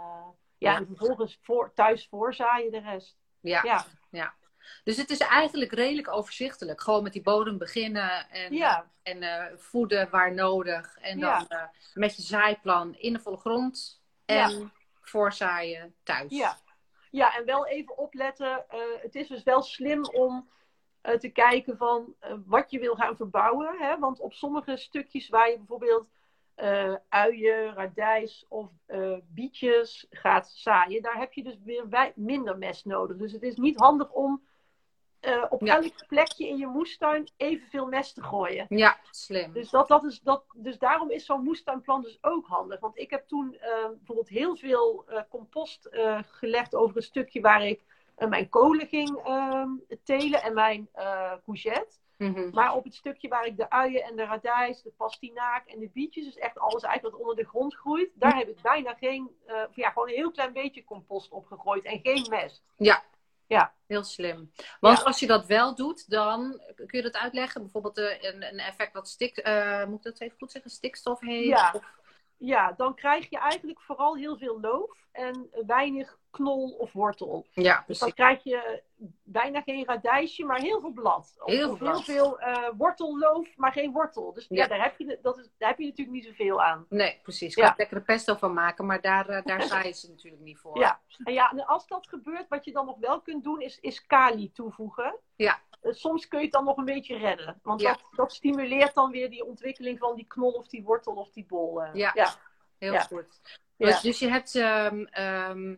ja, en vervolgens voor, thuis voorzaaien de rest. ja, Ja, Dus het is eigenlijk redelijk overzichtelijk. Gewoon met die bodem beginnen en, ja, en eh, voeden waar nodig. En dan eh, met je zaaiplan in de volle grond en voorzaaien thuis. ja. ja, en wel even opletten. eh, het is dus wel slim om eh, te kijken van eh, wat je wil gaan verbouwen. Hè? Want op sommige stukjes waar je bijvoorbeeld eh, uien, radijs of eh, bietjes gaat zaaien, daar heb je dus weer minder mest nodig. Dus het is niet handig om eh, op Ja. elk plekje in je moestuin evenveel mest te gooien. Ja, slim. Dus, dat, dat is, dat, dus daarom is zo'n moestuinplan dus ook handig. Want ik heb toen bijvoorbeeld heel veel compost gelegd over een stukje waar ik mijn kolen ging ehm, telen en mijn eh Mhm. Maar op het stukje waar ik de uien en de radijs, de pastinaak en de bietjes, dus echt alles eigenlijk wat onder de grond groeit, daar heb ik bijna geen, eh, ja, gewoon een heel klein beetje compost opgegooid en geen mest. Ja. Ja. Heel slim. Want Ja. als je dat wel doet, dan kun je dat uitleggen. Bijvoorbeeld eh, een, een effect wat stik, eh, moet ik dat even goed zeggen, stikstof heeft. Ja. Of- Ja, dan krijg je eigenlijk vooral heel veel loof en weinig knol of wortel. ja Dus dan precies. krijg je bijna geen radijsje, maar heel veel blad. Of, Heel of veel blad. heel veel eh, wortelloof, maar geen wortel. Dus ja, Ja. daar, heb je, dat is, daar heb je natuurlijk niet zoveel aan. Nee, precies. Ja. Kan je lekkere pesto van maken, maar daar, eh, daar zaaien ze natuurlijk niet voor. Ja. En ja, en als dat gebeurt, wat je dan nog wel kunt doen, is, is kali toevoegen. Ja. Eh, Soms kun je het dan nog een beetje redden. Want Ja. dat, dat stimuleert dan weer die ontwikkeling van die knol of die wortel of die bol. Ja. ja. Heel goed. Ja. Dus, dus je hebt ehm, ehm,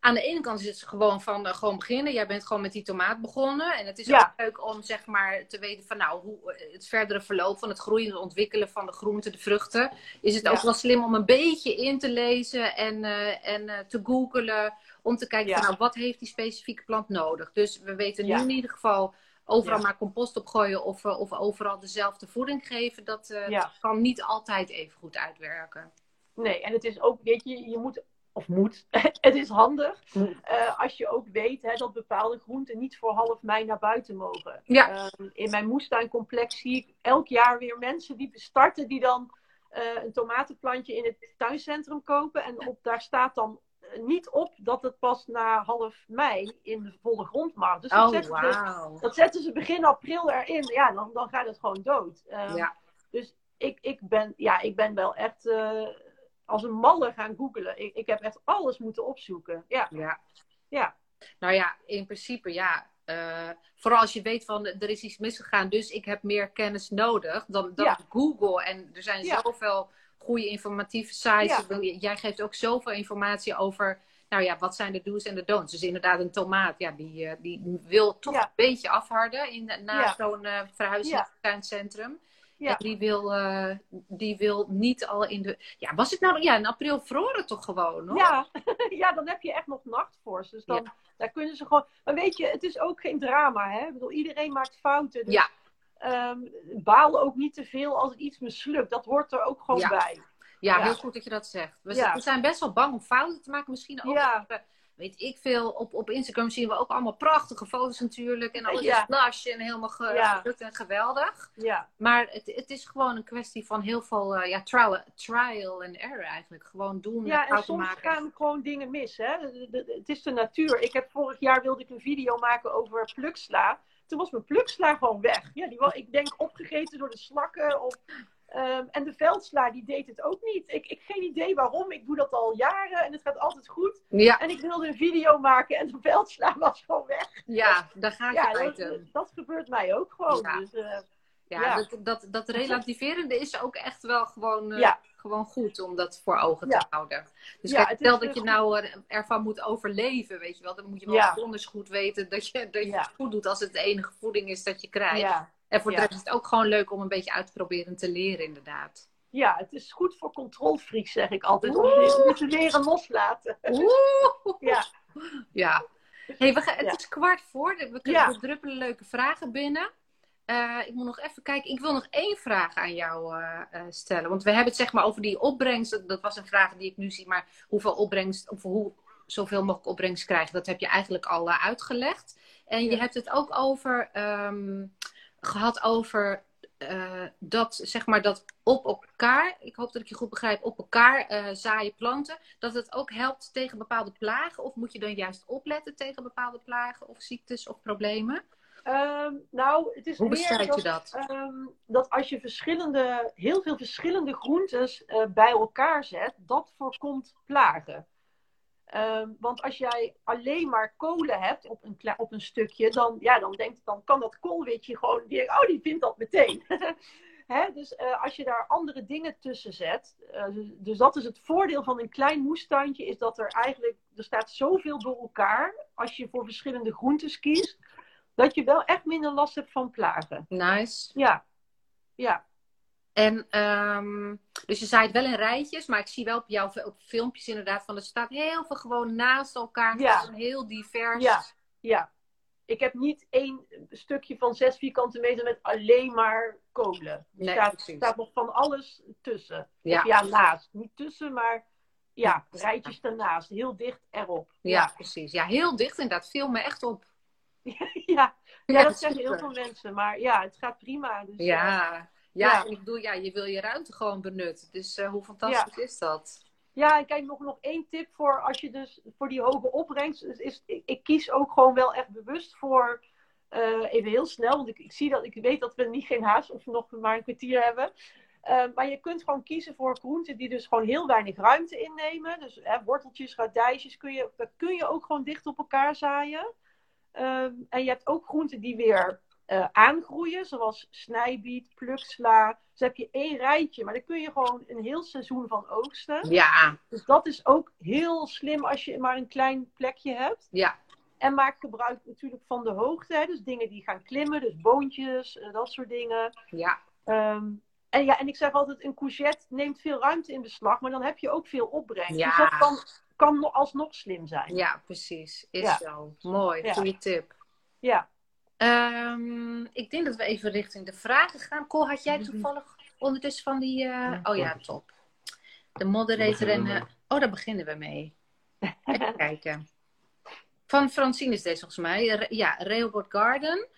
aan de ene kant is het gewoon van eh, gewoon beginnen. Jij bent gewoon met die tomaat begonnen. En het is Ja. ook leuk om zeg maar te weten van nou, hoe eh, het verdere verloop van het groeien, het ontwikkelen van de groenten, de vruchten. Is het Ja. ook wel slim om een beetje in te lezen en, eh, en te googelen. Om te kijken Ja. van nou, wat heeft die specifieke plant nodig. Dus we weten nu in ieder geval overal maar compost opgooien of, of overal dezelfde voeding geven. Dat, dat kan niet altijd even goed uitwerken. Nee, en het is ook, weet je, je moet, of moet, het is handig eh, als je ook weet hè, dat bepaalde groenten niet voor half mei naar buiten mogen. Ja. Ehm, in mijn moestuincomplex zie ik elk jaar weer mensen die starten, die dan eh, een tomatenplantje in het tuincentrum kopen. En op, daar staat dan eh, niet op dat het pas na half mei in de volle grond mag. Dus dat, Oh, zetten, ze, wauw. dat zetten ze begin april erin. Ja, dan, dan gaat het gewoon dood. Ehm, Ja. Dus ik, ik, ben, ja, ik ben wel echt als een malle gaan googelen. Ik, ik heb echt alles moeten opzoeken. Ja, Ja. ja, Nou ja, in principe ja. Eh, vooral als je weet van er is iets misgegaan, dus ik heb meer kennis nodig dan, dan Ja. Google. En er zijn Ja. zoveel goede informatieve sites. Ja. Jij geeft ook zoveel informatie over, nou ja, wat zijn de do's en de don'ts. Dus inderdaad, een tomaat, ja, die, eh, die wil toch een beetje afharden in, na zo'n eh verhuizing Ja. Ja. Die wil, eh, die wil niet al in de. Ja, was het nou? Ja, in april vroor het toch gewoon, hoor? ja. ja, dan heb je echt nog nachtvorst. Dus dan, daar kunnen ze gewoon... Maar weet je, het is ook geen drama, hè? Ik bedoel, iedereen maakt fouten. Dus, Ja. ehm, baal ook niet te veel als iets mislukt. Dat hoort er ook gewoon Ja. bij. Ja, heel goed dat je dat zegt. We, we zijn best wel bang om fouten te maken. Misschien ook, Ja. Weet ik veel, op, op Instagram zien we ook allemaal prachtige foto's natuurlijk. En alles Ja. is en helemaal ge- Ja. gelukt en geweldig. Ja, Maar het, het is gewoon een kwestie van heel veel eh, ja, trial, trial and error eigenlijk. Gewoon doen, ja en soms maken. gaan gewoon dingen mis. Hè? Het is de natuur. Ik heb vorig jaar wilde ik een video maken over pluksla. Toen was mijn pluksla gewoon weg. Ja, die was, ik denk opgegeten door de slakken. Of, ehm, en de veldsla, die deed het ook niet. Ik, ik geen idee waarom. Ik doe dat al jaren altijd goed. Ja, En ik wilde een video maken en de veldsla was gewoon weg. ja, daar ga je Ja, uit. dat, eh. dat gebeurt mij ook gewoon. Ja. Dus, eh, Ja, Dat, dat, dat relativerende is ook echt wel gewoon, uh, gewoon goed om dat voor ogen te houden. Dus kijk, stel dat je nou ervan moet overleven, weet je wel. Dan moet je wel donders goed weten dat je, dat je het goed doet als het de enige voeding is dat je krijgt. En voor de rest is het ook gewoon leuk om een beetje uit te proberen te leren, inderdaad. Ja, het is goed voor controlfreaks, zeg ik altijd. Om te leren loslaten. Oeh. Ja. Ja. Hey, we gaan, het is kwart voor. We, kunnen, druppelen leuke vragen binnen. Uh, ik moet nog even kijken. Ik wil nog één vraag aan jou uh, uh, stellen. Want we hebben het zeg maar over die opbrengst. Dat was een vraag die ik nu zie. Maar hoeveel opbrengst, of hoe zoveel mogelijk opbrengst krijgen, dat heb je eigenlijk al uitgelegd. En je hebt het ook over um, gehad over uh, dat, zeg maar, dat op elkaar, ik hoop dat ik je goed begrijp, op elkaar uh, zaaien planten, dat het ook helpt tegen bepaalde plagen? Of moet je dan juist opletten tegen bepaalde plagen of ziektes of problemen? Um, nou, het is Hoe bestrijd dat, je dat? Um, dat als je verschillende, heel veel verschillende groentes uh, bij elkaar zet, dat voorkomt plagen. Ehm, want als jij alleen maar kolen hebt op een, op een stukje, dan, ja, dan, denkt, dan kan dat koolwitje gewoon, die, oh, die vindt dat meteen. Hè? Dus uh, als je daar andere dingen tussen zet, uh, dus, dus, dat is het voordeel van een klein moestuintje, is dat er eigenlijk, er staat zoveel door elkaar, als je voor verschillende groentes kiest, dat je wel echt minder last hebt van plagen. Nice. Ja, ja. En um, dus je zaait wel in rijtjes, maar ik zie wel op jouw op filmpjes inderdaad van er staat heel veel gewoon naast elkaar. Ja. Heel divers. Ja, ja. Ik heb niet één stukje van zes vierkante meter met alleen maar kolen. Er nee, staat, staat, nog van alles tussen. Ja. Of ja, naast. Niet tussen, maar ja, rijtjes ernaast. Heel dicht erop. Ja, precies. Ja, heel dicht inderdaad. Viel me echt op. ja, ja, dat zeggen heel veel mensen. Maar ja, het gaat prima. Dus, ja. Ja, ik bedoel, ja, je wil je ruimte gewoon benutten. Dus uh, hoe fantastisch is dat? Ja, en kijk, nog, nog één tip voor als je dus voor die hoge opbrengst. Is, is ik, ik, kies ook gewoon wel echt bewust voor. Uh, even heel snel, want ik, ik, zie dat ik weet dat we niet geen haast of nog maar een kwartier hebben. Uh, maar je kunt gewoon kiezen voor groenten die dus gewoon heel weinig ruimte innemen. Dus hè, worteltjes, radijsjes, kun je, dat kun je ook gewoon dicht op elkaar zaaien. Um, en je hebt ook groenten die weer uh, aangroeien, zoals snijbiet, pluksla. Dus heb je één rijtje, maar dan kun je gewoon een heel seizoen van oogsten. Ja. Dus dat is ook heel slim als je maar een klein plekje hebt. Ja. En maak gebruik natuurlijk van de hoogte, hè? dus dingen die gaan klimmen, dus boontjes, uh, dat soort dingen. Ja. Um, en ja, en ik zeg altijd, een courgette neemt veel ruimte in beslag, maar dan heb je ook veel opbrengst. Ja. Dus dat kan, kan alsnog slim zijn. Ja, precies. Is ja. zo. Mooi, ja. goede tip. Ja. Um, ik denk dat we even richting de vragen gaan. Cole, had jij toevallig ondertussen van die... Uh... Oh ja, top. De moderator en... Uh... Oh, daar beginnen we mee. Even kijken. Van Francine is deze volgens mij. Ja, Railboard Garden.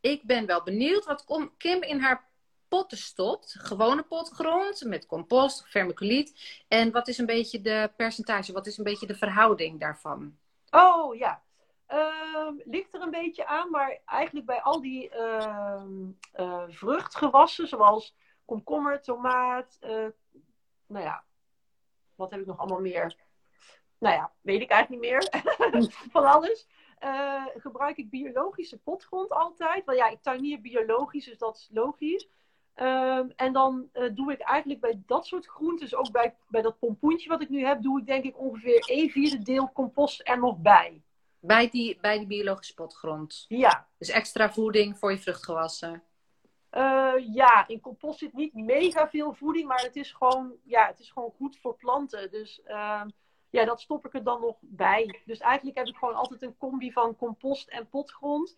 Ik ben wel benieuwd wat Kim in haar potten stopt. Gewone potgrond met compost, vermiculiet. En wat is een beetje de percentage? Wat is een beetje de verhouding daarvan? Oh ja, Uh, ligt er een beetje aan, maar eigenlijk bij al die uh, uh, vruchtgewassen, zoals komkommer, tomaat, eh, nou ja, wat heb ik nog allemaal meer? Nou ja, weet ik eigenlijk niet meer van alles. Eh, gebruik ik biologische potgrond altijd. Want ja, ik tuinier biologisch, dus dat is logisch. Ehm, en dan doe ik eigenlijk bij dat soort groentes, ook bij, bij dat pompoentje wat ik nu heb, doe ik denk ik ongeveer een vierde deel compost er nog bij. Bij die, bij die biologische potgrond? Ja. Dus extra voeding voor je vruchtgewassen? Uh, ja, in compost zit niet mega veel voeding, maar het is gewoon, ja, het is gewoon goed voor planten. Dus uh, ja, dat stop ik er dan nog bij. Dus eigenlijk heb ik gewoon altijd een combi van compost en potgrond.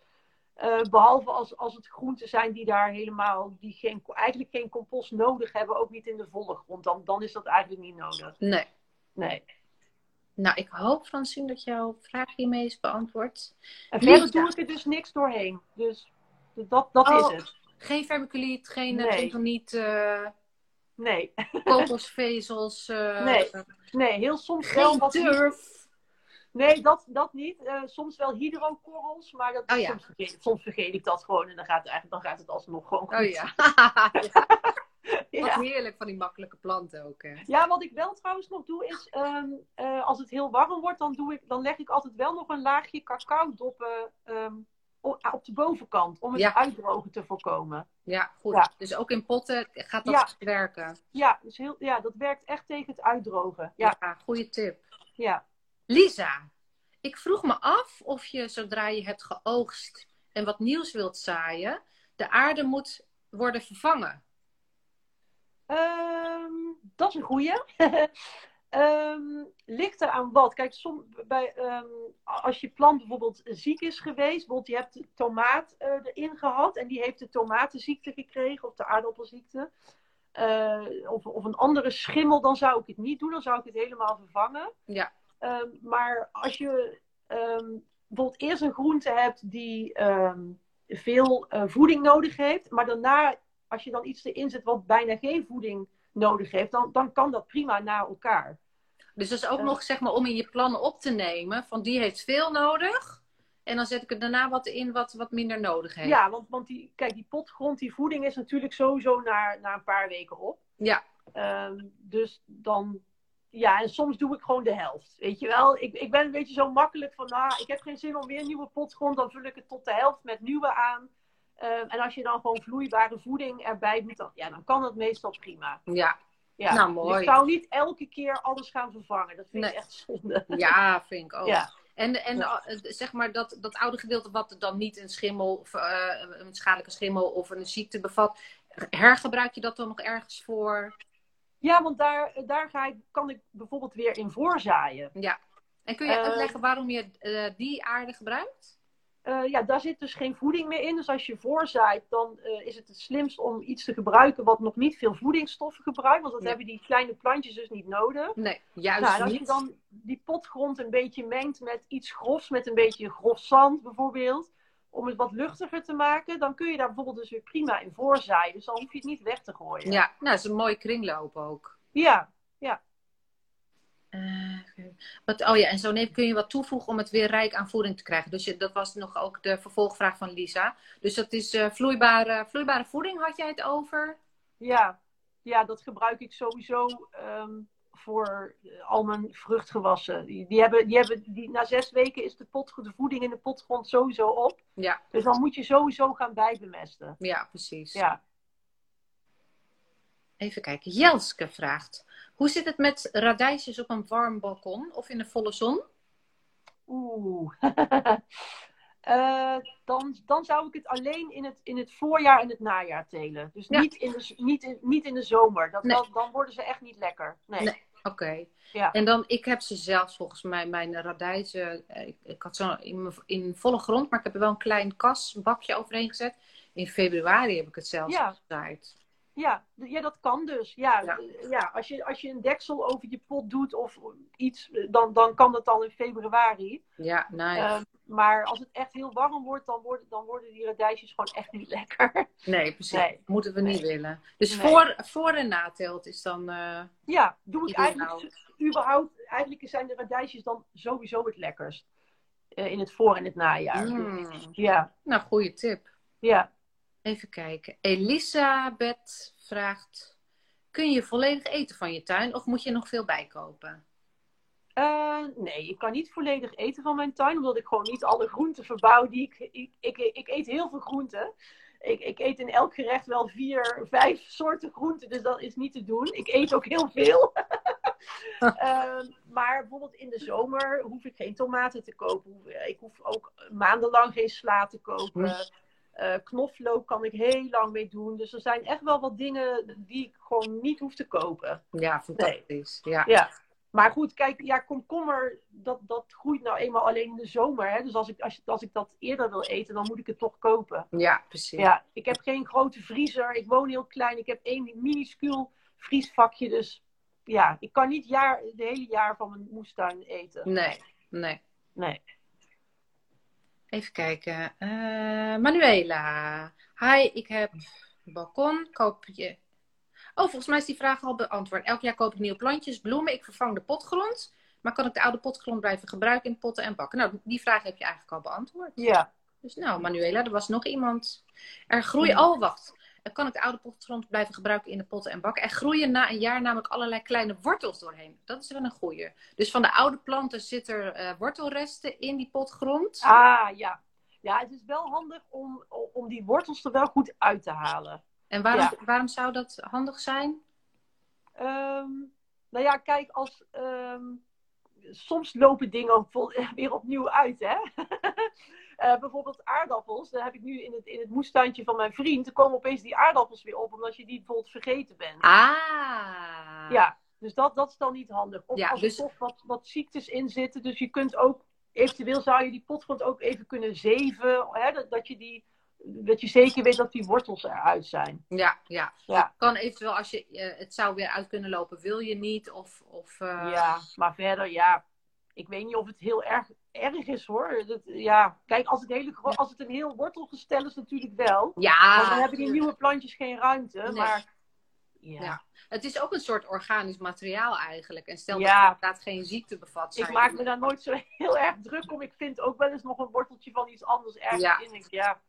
Uh, behalve als, als het groenten zijn die daar helemaal, die geen, eigenlijk geen compost nodig hebben, ook niet in de volle grond. Dan, dan is dat eigenlijk niet nodig. Nee. Nee. Nou, ik hoop, Francine, dat jouw vraag hiermee is beantwoord. En verder doe ik er dus niks doorheen. Dus dat, dat is oh, het. Geen vermiculiet, geen nee. niet. Uh, nee. Kokosvezels. Uh, nee. nee, heel soms geen wel wat. Nee, dat, dat niet. Uh, soms wel hydrokorrels, maar dat, oh, ja. soms, vergeet, soms, vergeet, ik dat gewoon en dan gaat, het, dan gaat het alsnog gewoon goed. Oh ja. Wat heerlijk van die makkelijke planten ook. Hè? Ja, wat ik wel trouwens nog doe is, um, uh, als het heel warm wordt, dan, doe ik, dan leg ik altijd wel nog een laagje cacao doppen um, op de bovenkant, om het Ja. uitdrogen te voorkomen. Ja, goed. Ja. Dus ook in potten gaat dat Ja. werken. Ja, dus heel, ja, dat werkt echt tegen het uitdrogen. Ja, ja goede tip. ja. Lisa, ik vroeg me af of je zodra je hebt geoogst en wat nieuws wilt zaaien, de aarde moet worden vervangen. Ehm, dat is een goeie. Ehm, ligt er aan wat? Kijk, som, bij, ehm, als je plant bijvoorbeeld ziek is geweest, bijvoorbeeld je hebt de tomaat eh, erin gehad en die heeft de tomatenziekte gekregen of de aardappelziekte, eh, of, of een andere schimmel, dan zou ik het niet doen, dan zou ik het helemaal vervangen. Ja. Maar als je bijvoorbeeld eerst een groente hebt die veel eh, voeding nodig heeft, maar daarna, als je dan iets erin zet wat bijna geen voeding nodig heeft, dan, dan kan dat prima na elkaar. Dus dat is ook nog zeg maar om in je plannen op te nemen van die heeft veel nodig. En dan zet ik er daarna wat in wat, wat minder nodig heeft. Ja, want, want die, kijk, die potgrond, die voeding is natuurlijk sowieso na, na een paar weken op. Ja. Ehm, dus dan, ja, en soms doe ik gewoon de helft. Weet je wel, ik, ik ben een beetje zo makkelijk van, nou, ik heb geen zin om weer een nieuwe potgrond, dan vul ik het tot de helft met nieuwe aan. Ehm, en als je dan gewoon vloeibare voeding erbij doet, dan, ja, dan kan dat meestal prima. Ja. Ja. Nou, Dus mooi. ik zou niet elke keer alles gaan vervangen. Dat vind ik echt zonde. ja, vind ik ook. Ja. En, en Ja. eh, zeg maar dat, dat oude gedeelte wat dan niet een schimmel, of, eh, een schadelijke schimmel of een ziekte bevat, hergebruik je dat dan nog ergens voor? Ja, want daar, daar ga ik, kan ik bijvoorbeeld weer in voorzaaien. Ja. En kun je Eh, uitleggen waarom je die aarde gebruikt? Eh, ja, daar zit dus geen voeding meer in. Dus als je voorzaait, dan eh, is het het slimst om iets te gebruiken wat nog niet veel voedingsstoffen gebruikt. Want dat Ja. hebben die kleine plantjes dus niet nodig. Nee, juist Nou, en als je niet. dan die potgrond een beetje mengt met iets grofs, met een beetje grof zand bijvoorbeeld, om het wat luchtiger te maken, dan kun je daar bijvoorbeeld dus weer prima in voorzaaien. Dus dan hoef je het niet weg te gooien. Ja, nou, dat is een mooie kringloop ook. Ja, Eh, wat, oh ja, en zo neem, kun je wat toevoegen om het weer rijk aan voeding te krijgen. Dus je, dat was nog ook de vervolgvraag van Lisa. Dus dat is eh, vloeibare, vloeibare voeding, had jij het over? ja. ja, dat gebruik ik sowieso ehm, voor eh, al mijn vruchtgewassen. Die, die hebben, die hebben, die, na zes weken is de, pot, de voeding in de potgrond sowieso op. Ja, Dus dan moet je sowieso gaan bijbemesten. ja precies. Ja. Even kijken. Jelske vraagt: Hoe zit het met radijsjes op een warm balkon of in de volle zon? Oeh. Eh, dan, dan zou ik het alleen in het, in het voorjaar en het najaar telen. Dus Ja. niet, in de, niet, in, niet in de zomer. Dat, Nee. dan, dan worden ze echt niet lekker. Nee. Nee. Oké. Ja. En dan, ik heb ze zelfs volgens mij, mijn radijzen, eh, ik, ik had ze in, in volle grond, maar ik heb er wel een klein kasbakje overheen gezet. In februari heb ik het zelfs Ja. gezaaid. Ja, ja, dat kan dus. Ja, Ja. ja. als, je, als je een deksel over je pot doet of iets, eh, dan, dan kan dat al in februari. Ja, nice. Eh, maar als het echt heel warm wordt, dan worden, dan worden die radijsjes gewoon echt niet lekker. nee, precies. nee. Moeten we niet willen. Dus Nee. voor, voor en nateelt is dan. eh, Ja, doe ik Ideaal. eigenlijk überhaupt. Eigenlijk zijn de radijsjes dan sowieso het lekkerst. Eh, in het voor- en het najaar. mm. Ja, Nou, goede tip. ja. Even kijken. Elisabeth vraagt: Kun je volledig eten van je tuin of moet je nog veel bijkopen? Eh, nee, ik kan niet volledig eten van mijn tuin, omdat ik gewoon niet alle groenten verbouw die ik. Ik, ik, ik eet heel veel groenten. Ik, ik eet in elk gerecht wel vier, vijf soorten groenten, dus dat is niet te doen. Ik eet ook heel veel. Ehm, maar bijvoorbeeld in de zomer hoef ik geen tomaten te kopen. Ik hoef ook maandenlang geen sla te kopen. Eh, knoflook kan ik heel lang mee doen. Dus er zijn echt wel wat dingen die ik gewoon niet hoef te kopen. Ja, fantastisch. Ja. Ja. Maar goed, kijk, ja, komkommer, dat, dat groeit nou eenmaal alleen in de zomer. Hè? Dus als ik, als, als ik dat eerder wil eten, dan moet ik het toch kopen. ja, precies. Ja, ik heb geen grote vriezer. Ik woon heel klein. Ik heb één minuscuul vriesvakje. Dus ja, ik kan niet jaar, het hele jaar van mijn moestuin eten. Nee, nee. Nee. Even kijken. Eh, Manuela. Hi, ik heb een balkon. Koop je. Oh, volgens mij is die vraag al beantwoord. Elk jaar koop ik nieuwe plantjes, bloemen. Ik vervang de potgrond. Maar kan ik de oude potgrond blijven gebruiken in potten en bakken? Nou, die vraag heb je eigenlijk al beantwoord. Ja. Dus nou, Manuela, er was nog iemand. Er groeien. Oh, wacht. Dan kan ik de oude potgrond blijven gebruiken in de potten en bakken. Er groeien na een jaar namelijk allerlei kleine wortels doorheen. Dat is wel een goeie. Dus van de oude planten zitten er eh, wortelresten in die potgrond. Ah, ja. ja, het is wel handig om, om die wortels er wel goed uit te halen. En waarom, waarom zou dat handig zijn? Um, nou ja, kijk, als, ehm, soms lopen dingen weer opnieuw uit. Hè? uh, bijvoorbeeld aardappels. Dan heb ik nu in het, in het moestuintje van mijn vriend. Er komen opeens die aardappels weer op, omdat je die bijvoorbeeld vergeten bent. Ah. Ja, dus dat, dat is dan niet handig. Of als dus... er toch wat, wat ziektes in zitten. Dus je kunt ook, eventueel zou je die potgrond ook even kunnen zeven. Hè? Dat, dat je die dat je zeker weet dat die wortels eruit zijn. Ja, ja. ja. Kan eventueel als je uh, het zou weer uit kunnen lopen, wil je niet? Of, of, uh... Ja, maar verder, ja. Ik weet niet of het heel erg, erg is hoor. Dat, ja, kijk, als het, hele, als het een heel wortelgestel is, natuurlijk wel. Ja. Want dan hebben die nieuwe plantjes geen ruimte. Nee. Maar ja. ja. Het is ook een soort organisch materiaal eigenlijk. En stel ja. dat het inderdaad geen ziekte bevat. Ik maak me daar nooit zo heel erg druk om. Ik vind ook wel eens nog een worteltje van iets anders ergens ja. in. Ik, ja,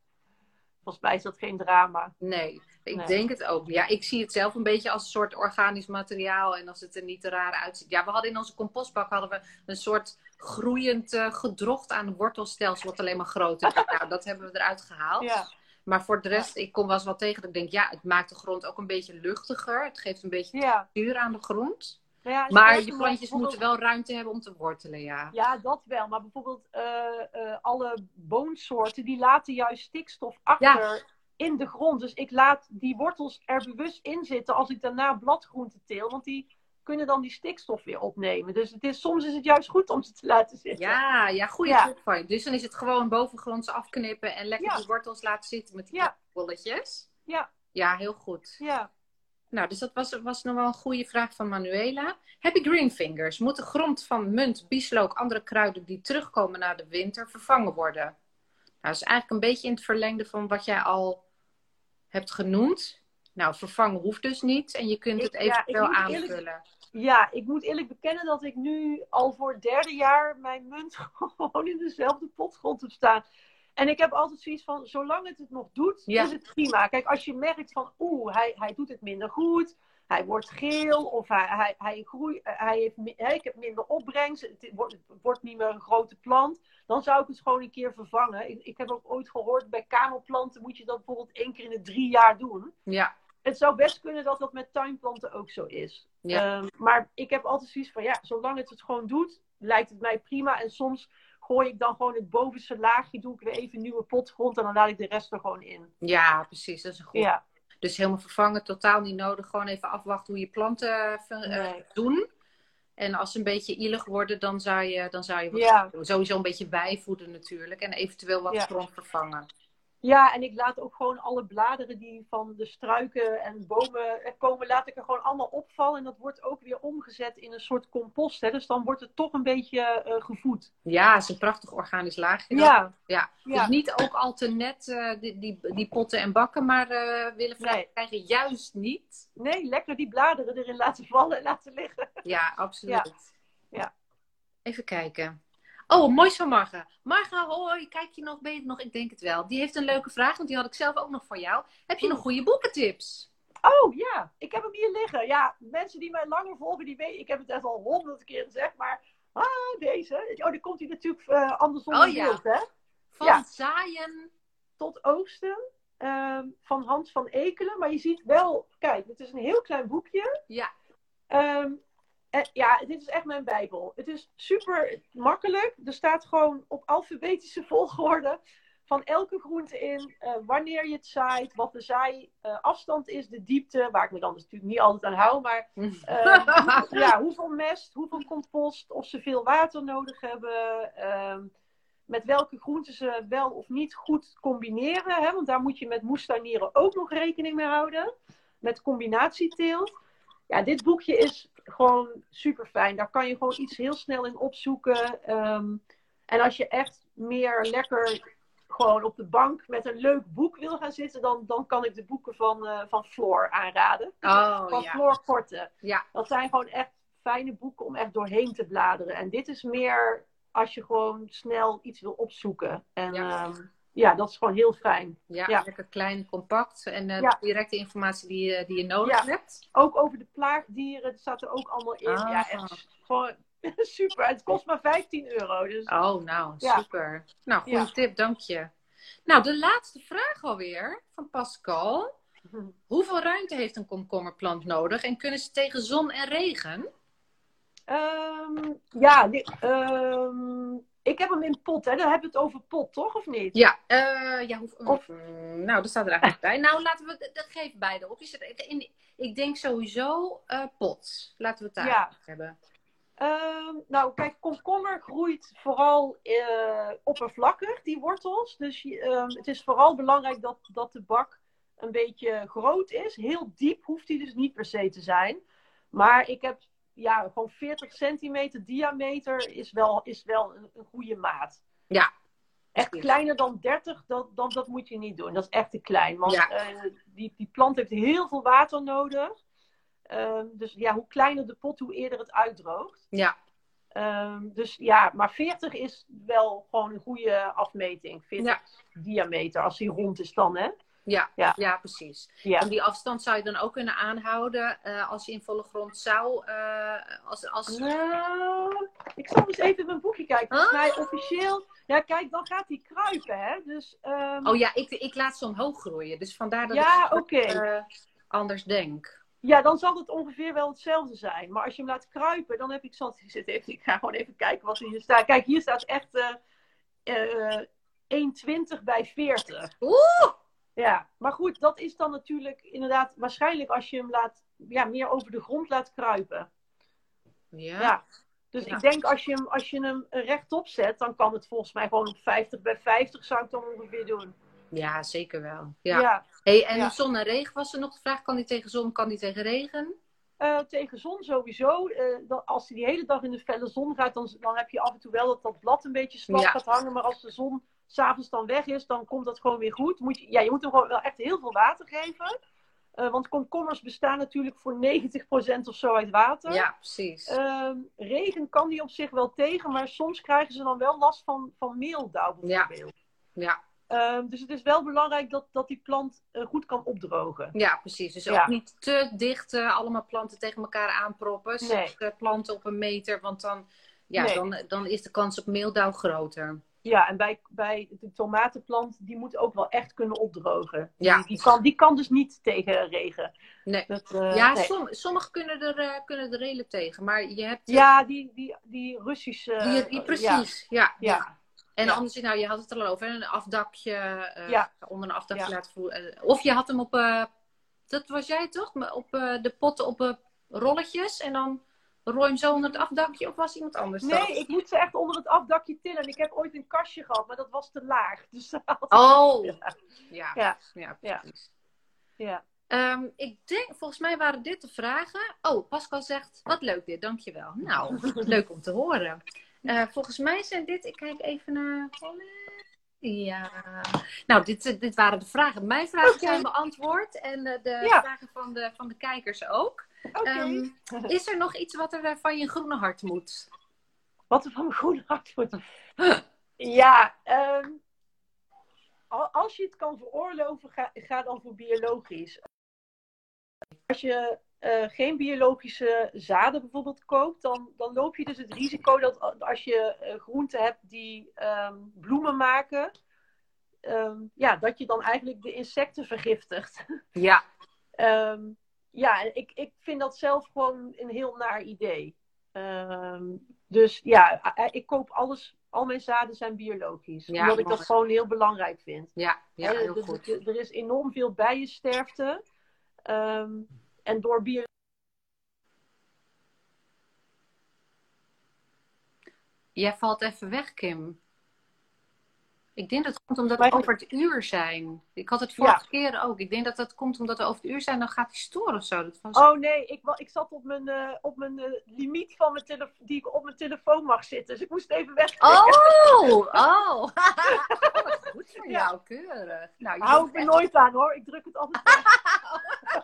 volgens mij is dat geen drama. Nee, ik denk het ook. Ja, ik zie het zelf een beetje als een soort organisch materiaal. En als het er niet te raar uitziet. Ja, we hadden in onze compostbak hadden we een soort groeiend uh, gedrocht aan wortelstelsel. Wat alleen maar groter is. nou, dat hebben we eruit gehaald. Ja. Maar voor de rest, ik kom wel eens wat tegen. Dat ik denk, ja, het maakt de grond ook een beetje luchtiger. Het geeft een beetje textuur aan de grond. Ja, maar je plantjes moeten wel ruimte hebben om te wortelen, ja. Ja, dat wel. Maar bijvoorbeeld uh, uh, alle boonsoorten, die laten juist stikstof achter in de grond. Dus ik laat die wortels er bewust in zitten als ik daarna bladgroenten teel. Want die kunnen dan die stikstof weer opnemen. Dus het is, soms is het juist goed om ze te laten zitten. Ja, ja goede ja. van je. Dus dan is het gewoon bovengronds afknippen en lekker ja. die wortels laten zitten met die ja. bolletjes. Ja. Ja, heel goed. Ja. Nou, dus dat was, was nog wel een goede vraag van Manuela. Happy Green Fingers. Moet de grond van munt, bieslook, andere kruiden die terugkomen na de winter vervangen worden? Nou, dat is eigenlijk een beetje in het verlengde van wat jij al hebt genoemd. Nou, vervangen hoeft dus niet. En je kunt het eventueel ja, aanvullen. Eerlijk, ja, ik moet eerlijk bekennen dat ik nu al voor het derde jaar mijn munt gewoon in dezelfde potgrond heb staan. En ik heb altijd zoiets van, zolang het het nog doet, is het prima. Kijk, als je merkt van, oeh, hij, hij doet het minder goed. Hij wordt geel of hij, hij, hij groeit, hij heeft, hè, ik heb minder opbrengst. Het wordt, het wordt niet meer een grote plant. Dan zou ik het gewoon een keer vervangen. Ik, ik heb ook ooit gehoord, bij kamerplanten moet je dat bijvoorbeeld één keer in de drie jaar doen. Ja. Het zou best kunnen dat dat met tuinplanten ook zo is. Ja. Um, maar ik heb altijd zoiets van, ja, zolang het het gewoon doet, lijkt het mij prima. En soms gooi ik dan gewoon het bovenste laagje, doe ik weer even een nieuwe potgrond en dan laat ik de rest er gewoon in. Ja, precies. Dat is een goed. Ja. Dus helemaal vervangen, totaal niet nodig. Gewoon even afwachten hoe je planten uh, doen. En als ze een beetje ielig worden, dan zou je, dan zou je ja. sowieso een beetje bijvoeden natuurlijk. En eventueel wat ja. grond vervangen. Ja, en ik laat ook gewoon alle bladeren die van de struiken en bomen komen, laat ik er gewoon allemaal opvallen. En dat wordt ook weer omgezet in een soort compost. Hè? Dus dan wordt het toch een beetje uh, gevoed. Ja, het is een prachtig organisch laagje. Ja. ja. Dus niet ook al te net uh, die, die, die, potten en bakken, maar uh, willen nee. krijgen juist niet. Nee, lekker die bladeren erin laten vallen en laten liggen. Ja, absoluut. Ja. ja. Even kijken. Oh, mooi van Marga. Marga, hoi, kijk je nog, ben je nog? Ik denk het wel. Die heeft een leuke vraag, want die had ik zelf ook nog voor jou. Heb je nog goede boekentips? Oh ja, ik heb hem hier liggen. Ja, mensen die mij langer volgen, die weten, ik heb het echt al honderd keer gezegd, maar ah, deze. Oh, die komt hij natuurlijk uh, andersom oh, ja. hè? Van ja. zaaien tot oogsten. Uh, van Hans van Ekelen. Maar je ziet wel, kijk, het is een heel klein boekje. Ja. Um, en ja, dit is echt mijn Bijbel. Het is super makkelijk. Er staat gewoon op alfabetische volgorde van elke groente in. Uh, wanneer je het zaait, wat de zaaiafstand uh, is, de diepte. Waar ik me dan dus natuurlijk niet altijd aan hou. Maar uh, ja, hoeveel mest, hoeveel compost, of ze veel water nodig hebben. Ehm, met welke groenten ze wel of niet goed combineren. Hè? Want daar moet je met moestuinieren ook nog rekening mee houden. Met combinatieteelt. Ja, dit boekje is gewoon super fijn. Daar kan je gewoon iets heel snel in opzoeken. Um, en als je echt meer lekker gewoon op de bank met een leuk boek wil gaan zitten, dan, dan kan ik de boeken van, uh, van Floor aanraden. Oh, van ja. Floor Korte. Ja. Dat zijn gewoon echt fijne boeken om echt doorheen te bladeren. En dit is meer als je gewoon snel iets wil opzoeken. En ja. Um, ja, dat is gewoon heel fijn. Ja, ja. lekker klein, compact en uh, ja. directe informatie die, je, die je nodig ja. hebt. Ook over de plaagdieren, dat staat er ook allemaal in. Ah. Ja, echt gewoon super. Het kost maar 15 euro. Dus... Oh, nou, super. Nou, goede tip, dank je. Nou, de laatste vraag alweer van Pascal. Hoeveel ruimte heeft een komkommerplant nodig en kunnen ze tegen zon en regen? Ehm, ja, ehm, ik heb hem in pot, hè? Dan hebben we het over pot, toch? Of niet? Ja, uh, ja hoe, of, mm, nou, dat staat er eigenlijk bij. Nou, laten we dat geven beide op. In, ik denk sowieso uh, pot. Laten we het daar ja. hebben. Ehm, nou, kijk, komkommer groeit vooral uh, oppervlakkig, die wortels. Dus het is vooral belangrijk dat, dat de bak een beetje groot is. Heel diep hoeft die dus niet per se te zijn. Maar ik heb ja, gewoon 40 centimeter diameter is wel, is wel een, een goede maat. Ja. Echt kleiner dan 30, dat, dat, dat moet je niet doen. Dat is echt te klein. Want ja. uh, die, die plant heeft heel veel water nodig. Uh, dus ja, hoe kleiner de pot, hoe eerder het uitdroogt. Ja. Uh, dus ja, maar 40 is wel gewoon een goede afmeting. 40 ja. diameter, als die rond is dan, hè? Ja, ja. ja precies. Ja. En die afstand zou je dan ook kunnen aanhouden uh, als je in volle grond zou. Uh, als, als... Nou, ik zal eens even in mijn boekje kijken. Volgens mij officieel. Ja, kijk, dan gaat hij kruipen, hè? Dus, um... Oh ja, ik, ik laat ze omhoog groeien. Dus vandaar dat ja, ik okay. uh, anders denk. Ja, dan zal het ongeveer wel hetzelfde zijn. Maar als je hem laat kruipen, dan heb ik zo even. Ik ga gewoon even kijken wat er hier staat. Kijk, hier staat echt 1,20 bij 40. Oeh! Ja, maar goed, dat is dan natuurlijk inderdaad waarschijnlijk als je hem laat, ja, meer over de grond laat kruipen. Ja. ja. Dus ik denk als je, hem, als je hem rechtop zet, dan kan het volgens mij gewoon op 50 bij 50 zou ik dan ongeveer doen. Ja, zeker wel. Ja. ja. Hey, en zon en regen was er nog de vraag, kan die tegen zon, kan die tegen regen? Uh, tegen zon sowieso. Uh, als hij die hele dag in de felle zon gaat, dan, dan heb je af en toe wel dat dat blad een beetje slap gaat hangen. Maar als de zon s'avonds dan weg is, dan komt dat gewoon weer goed. Moet je, ja, je moet hem gewoon wel echt heel veel water geven. Uh, want komkommers bestaan natuurlijk voor 90% of zo uit water. Ja, precies. Uh, regen kan die op zich wel tegen, maar soms krijgen ze dan wel last van, van meeldauw bijvoorbeeld. Ja. ja. Uh, dus het is wel belangrijk dat, dat die plant eh, goed kan opdrogen. Ja, precies. Dus ook niet te dicht uh, allemaal planten tegen elkaar aanproppen. Nee. planten op een meter, want dan, ja, nee. dan, dan is de kans op meeldauw groter. Ja, en bij, bij de tomatenplant, die moet ook wel echt kunnen opdrogen. Ja. Die, die, kan, die kan dus niet tegen regen. Nee. Dat, uh, ja, nee. som, sommigen kunnen er, uh, kunnen er redelijk tegen. Maar je hebt... Ja, die, die, die Russische... Die, die precies, ja. ja. ja. En ja. anders, nou, je had het er al over, een afdakje, uh, ja. onder een afdakje laten voeren. Of je had hem op, dat was jij toch? Op de potten op rolletjes en dan Rooi hem zo onder het afdakje of was iemand anders Nee, ik moet ze echt onder het afdakje tillen. Ik heb ooit een kastje gehad, maar dat was te laag. Dus oh, ja. Ja. Ja. ja, precies. Ja. Um, ik denk, volgens mij waren dit de vragen. Oh, Pascal zegt, wat leuk dit, dankjewel. Nou, leuk om te horen. Uh, volgens mij zijn dit, ik kijk even naar... Ja, nou, dit, dit waren de vragen. Mijn vragen okay. zijn beantwoord en de, de ja. vragen van de, van de kijkers ook. Okay. Um, is er nog iets wat er van je groene hart moet? Wat er van mijn groene hart moet? ja, um, als je het kan veroorloven, ga, ga, dan voor biologisch. Als je uh, geen biologische zaden bijvoorbeeld koopt, dan, dan loop je dus het risico dat als je uh, groenten hebt die um, bloemen maken, ja, dat je dan eigenlijk de insecten vergiftigt. Ja. ja, ik, ik vind dat zelf gewoon een heel naar idee. Um, dus ja, ik koop alles, al mijn zaden zijn biologisch. Ja, omdat ik dat gewoon heel belangrijk vind. Ja, ja He, heel er, goed. Er, er is enorm veel bijensterfte. Um, en door biologie. Jij valt even weg, Kim. Ik denk dat het komt omdat we over het uur zijn. Ik had het vorige ja. keer ook. Ik denk dat dat komt omdat we over het uur zijn. Dan gaat hij storen of zo. Dat was... Oh nee, ik, ik zat op mijn, uh, op mijn uh, limiet van mijn telefoon, die ik op mijn telefoon mag zitten. Dus ik moest even weg. Oh, oh. Goed voor ja. jou, keurig. Nou, Hou ik me echt... nooit aan hoor. Ik druk het altijd.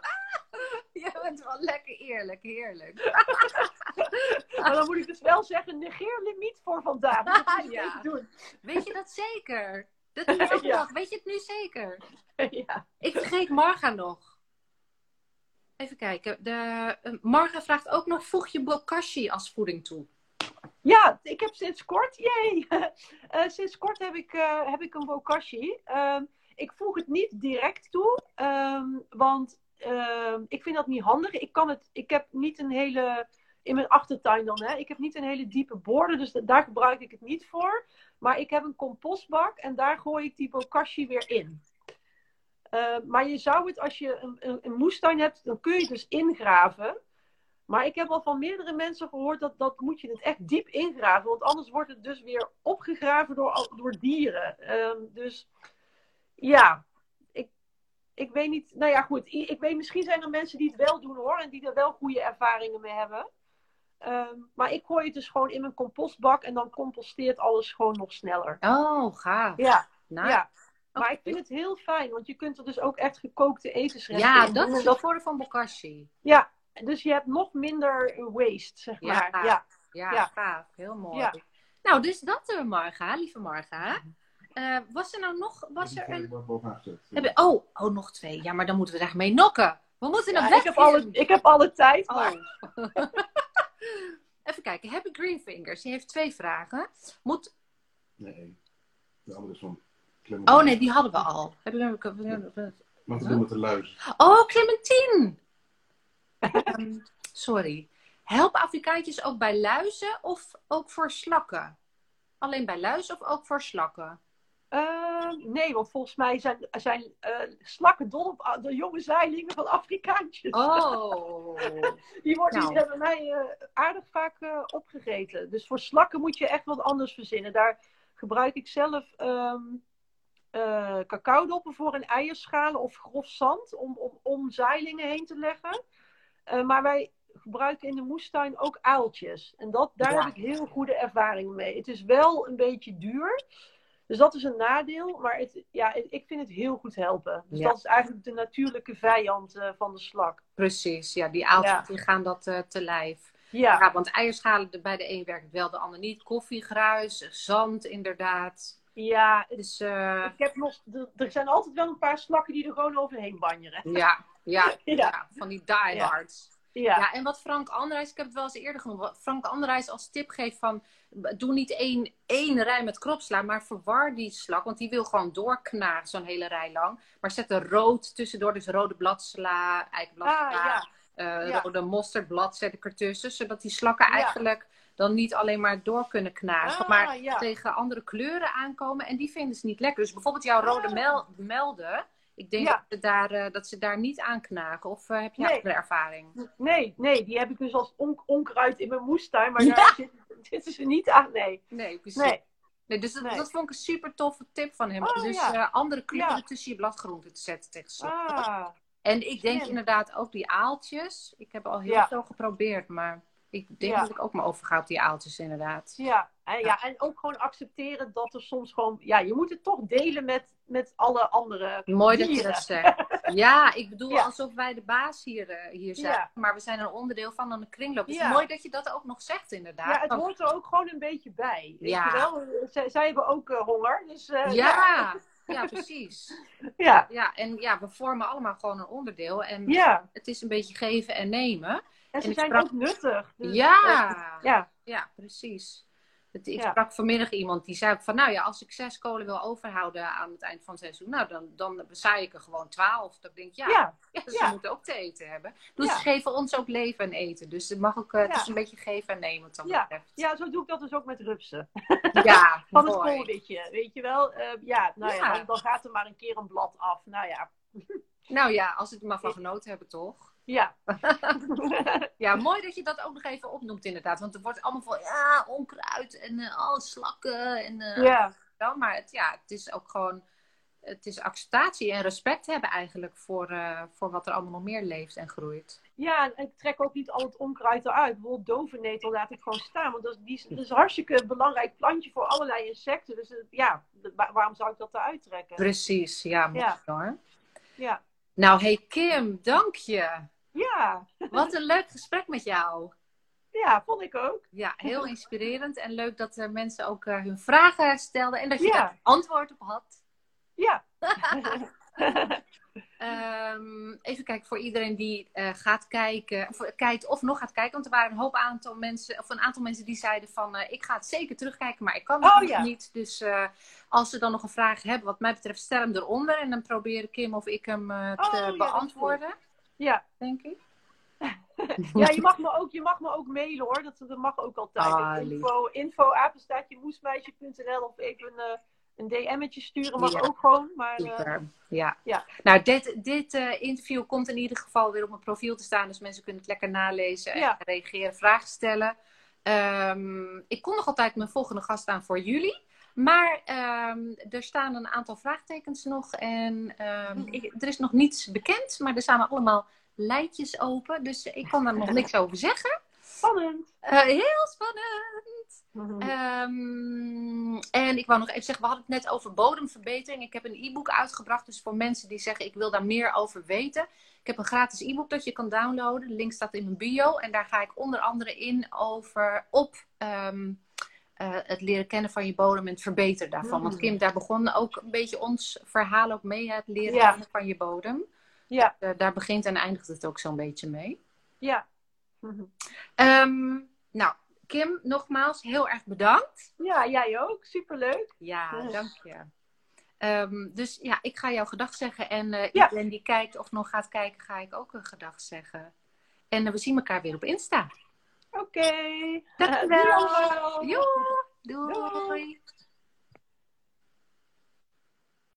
Je bent wel lekker eerlijk, heerlijk. maar dan moet ik dus wel zeggen, negeer limiet voor vandaag. Dat moet ja. doen. Weet je dat zeker? Dat doe Ja. nog. Weet je het nu zeker? ja. Ik vergeet Marga nog. Even kijken. De, uh, Marga vraagt ook nog, voeg je bokashi als voeding toe? Ja, ik heb sinds kort, jee, uh, sinds kort heb ik, uh, heb ik een bokashi. Uh, ik voeg het niet direct toe, um, want ehm, ik vind dat niet handig. Ik, kan het, ik heb niet een hele, in mijn achtertuin dan, hè, ik heb niet een hele diepe borden, dus daar gebruik ik het niet voor. Maar ik heb een compostbak en daar gooi ik die bokashi weer in. Uh, maar je zou het, als je een, een, moestuin hebt, dan kun je het dus ingraven. Maar ik heb al van meerdere mensen gehoord dat, dat moet je het echt diep ingraven. Want anders wordt het dus weer opgegraven door, door dieren. Uh, dus ja, ik weet niet. Nou ja, goed. Ik weet, misschien zijn er mensen die het wel doen hoor. En die er wel goede ervaringen mee hebben. Um, maar ik gooi het dus gewoon in mijn compostbak. En dan composteert alles gewoon nog sneller. Oh, gaaf. Ja. Nou. ja. Maar ik vind het heel fijn, want je kunt er dus ook echt gekookte etensrechten ja, in Ja, dat is het voordeel van bokashi. Ja, dus je hebt nog minder waste, zeg maar. Ja, ja. ja, ja. gaaf. Heel mooi. Nou, dus dat, uh, Marga, lieve Marga. Uh, was er nou nog, was er een... Heb oh, oh, nog twee. Ja, maar dan moeten we daar mee nokken. We moeten nog weg. Ik heb, alle, ik heb alle tijd. Maar... Oh. Even kijken. Happy Green Fingers. Die heeft twee vragen. Moet... Nee, de andere is van Oh nee, die hadden we al. Heb je Wat doen met de luis? Oh, Clementine! um, sorry. Helpen Afrikaantjes ook bij luizen of ook voor slakken? Alleen bij luizen of ook voor slakken? Uh, nee, want volgens mij zijn, zijn uh, slakken dol op de jonge zeilingen van Afrikaantjes. Oh. die, worden, nou. die hebben mij uh, aardig vaak opgegeten. Dus voor slakken moet je echt wat anders verzinnen. Daar gebruik ik zelf um, cacaodoppen voor in eierschalen of grof zand om, om, om zeilingen heen te leggen. Maar wij gebruiken in de moestuin ook aaltjes. En dat, daar heb ik heel goede ervaringen mee. Het is wel een beetje duur. Dus dat is een nadeel. Maar het, ja, ik vind het heel goed helpen. Dus dat is eigenlijk de natuurlijke vijand uh, van de slak. Precies, ja. Die aaltjes ja. gaan dat te lijf. Ja. ja. want eierschalen bij de een werkt wel, de ander niet. Koffiegruis, zand inderdaad. Ja, dus, uh... ik heb nog, er zijn altijd wel een paar slakken die er gewoon overheen banjeren. Ja, ja, ja. ja van die diehards. Ja. ja, en wat Frank Anderijs, ik heb het wel eens eerder genoemd, wat Frank Anderijs als tip geeft van, doe niet één, één rij met kropsla, maar verwar die slak, want die wil gewoon doorknagen zo'n hele rij lang. Maar zet er rood tussendoor, dus rode bladsla, eikenbladsla, ah, ja. Uh, rode mosterdblad zet ik ertussen, zodat die slakken eigenlijk dan niet alleen maar door kunnen knagen, ah, maar tegen andere kleuren aankomen. En die vinden ze niet lekker. Dus bijvoorbeeld jouw rode ah. mel melden. Ik denk dat, ze daar, uh, dat ze daar niet aan knagen. Of uh, heb je nee. andere ervaring? Nee, nee, die heb ik dus als on onkruid in mijn moestuin. Maar daar zitten ze niet aan. Nee, nee precies. Nee. Nee, dus dat, nee. dat, vond ik een super toffe tip van hem. Oh, dus ja. uh, andere kleuren tussen je bladgroenten te zetten tegen ah, En ik denk inderdaad ook die aaltjes. Ik heb al heel veel geprobeerd, maar ik denk dat ik ook me overga op die aaltjes inderdaad. Ja. En, ja, en ook gewoon accepteren dat er soms gewoon... Ja, je moet het toch delen met, met alle andere Mooi dat je dat zegt. Ja, ik bedoel alsof wij de baas hier, uh, hier zijn. Maar we zijn een onderdeel van een kringloop. Het is mooi dat je dat ook nog zegt inderdaad. Ja, het hoort er ook gewoon een beetje bij. Ja. je wel? Zij, zij hebben ook uh, honger. Dus, uh, ja. Ja, precies. ja. ja, en ja, we vormen allemaal gewoon een onderdeel. En ja. het is een beetje geven en nemen. En ze zijn ook nuttig. Dus, ja. ja. ja, precies. Ik sprak vanmiddag iemand die zei van, nou ja, als ik zes kolen wil overhouden aan het eind van het seizoen, nou dan, dan bezaai ik er gewoon twaalf. Dan denk ik, ja, ja. ze moeten ook te eten hebben. Dus ze geven ons ook leven en eten. Dus het mag ook, uh, het is een beetje geven en nemen wat dat ja. betreft. Ja, zo doe ik dat dus ook met rupsen. Ja, Van het koolwitje, weet je wel. Uh, ja, nou ja, dan, gaat er maar een keer een blad af. Nou ja. Nou ja, als het er maar van genoten hebben, toch? Ja. ja, mooi dat je dat ook nog even opnoemt inderdaad. Want er wordt allemaal van, ja, onkruid en uh, oh, slakken. En, uh, ja. Wel, maar het, ja, het is ook gewoon, het is acceptatie en respect hebben eigenlijk voor, uh, voor wat er allemaal nog meer leeft en groeit. Ja, en ik trek ook niet al het onkruid eruit. Bijvoorbeeld dovennetel laat ik gewoon staan. Want dat is, die, dat is een hartstikke belangrijk plantje voor allerlei insecten. Dus ja, waarom zou ik dat eruit trekken? Precies, ja, mooi ja. hoor. Ja. Nou, hey Kim, dank je. Ja. Wat een leuk gesprek met jou. Ja, vond ik ook. Ja, heel inspirerend. En leuk dat er mensen ook uh, hun vragen stelden en dat je ja. daar antwoord op had. Ja. Ehm, even kijken voor iedereen die uh, gaat kijken, of, kijkt of nog gaat kijken. Want er waren een hoop aantal mensen, of een aantal mensen die zeiden van uh, ik ga het zeker terugkijken, maar ik kan het Oh, nog ja. niet. Dus als ze dan nog een vraag hebben, wat mij betreft, stel hem eronder en dan proberen Kim of ik hem te Oh, beantwoorden, Ja. Denk ik. ja, je mag, me ook, je mag me ook mailen hoor. Dat, dat mag ook altijd. Ah, info, info moesmeisje.nl of even uh, een DM'tje sturen mag Ja. ook gewoon. Maar uh, Super. Ja. ja. Nou, dit, dit eh, interview komt in ieder geval weer op mijn profiel te staan. Dus mensen kunnen het lekker nalezen en Ja. reageren, vragen stellen. Ehm, ik kon nog altijd mijn volgende gast aan voor jullie. Maar ehm, er staan een aantal vraagtekens nog. En ehm, ik- er is nog niets bekend. Maar er staan allemaal lijntjes open. Dus ik kan daar nog niks over zeggen. spannend. Eh, heel spannend. Mhm. Ehm, en ik wou nog even zeggen, we hadden het net over bodemverbetering. Ik heb een e-book uitgebracht, dus voor mensen die zeggen ik wil daar meer over weten. Ik heb een gratis e-book dat je kan downloaden. De link staat in mijn bio. En daar ga ik onder andere in over op eh, het leren kennen van je bodem en het verbeteren daarvan. Want Mm. Kim, daar begon ook een beetje ons verhaal ook mee, het leren Ja. kennen van je bodem. Ja, Eh, daar begint en eindigt het ook zo'n beetje mee. ja. Ehm, nou, Kim, nogmaals heel erg bedankt. Ja, jij ook. Superleuk. Ja, dank je. Ehm, dus ja, ik ga jou gedag zeggen. En Ja. iedereen die kijkt of nog gaat kijken, ga ik ook een gedag zeggen. En we zien elkaar weer op Insta. Oké. Dankjewel. Doei allemaal. Jo, doei. Doei.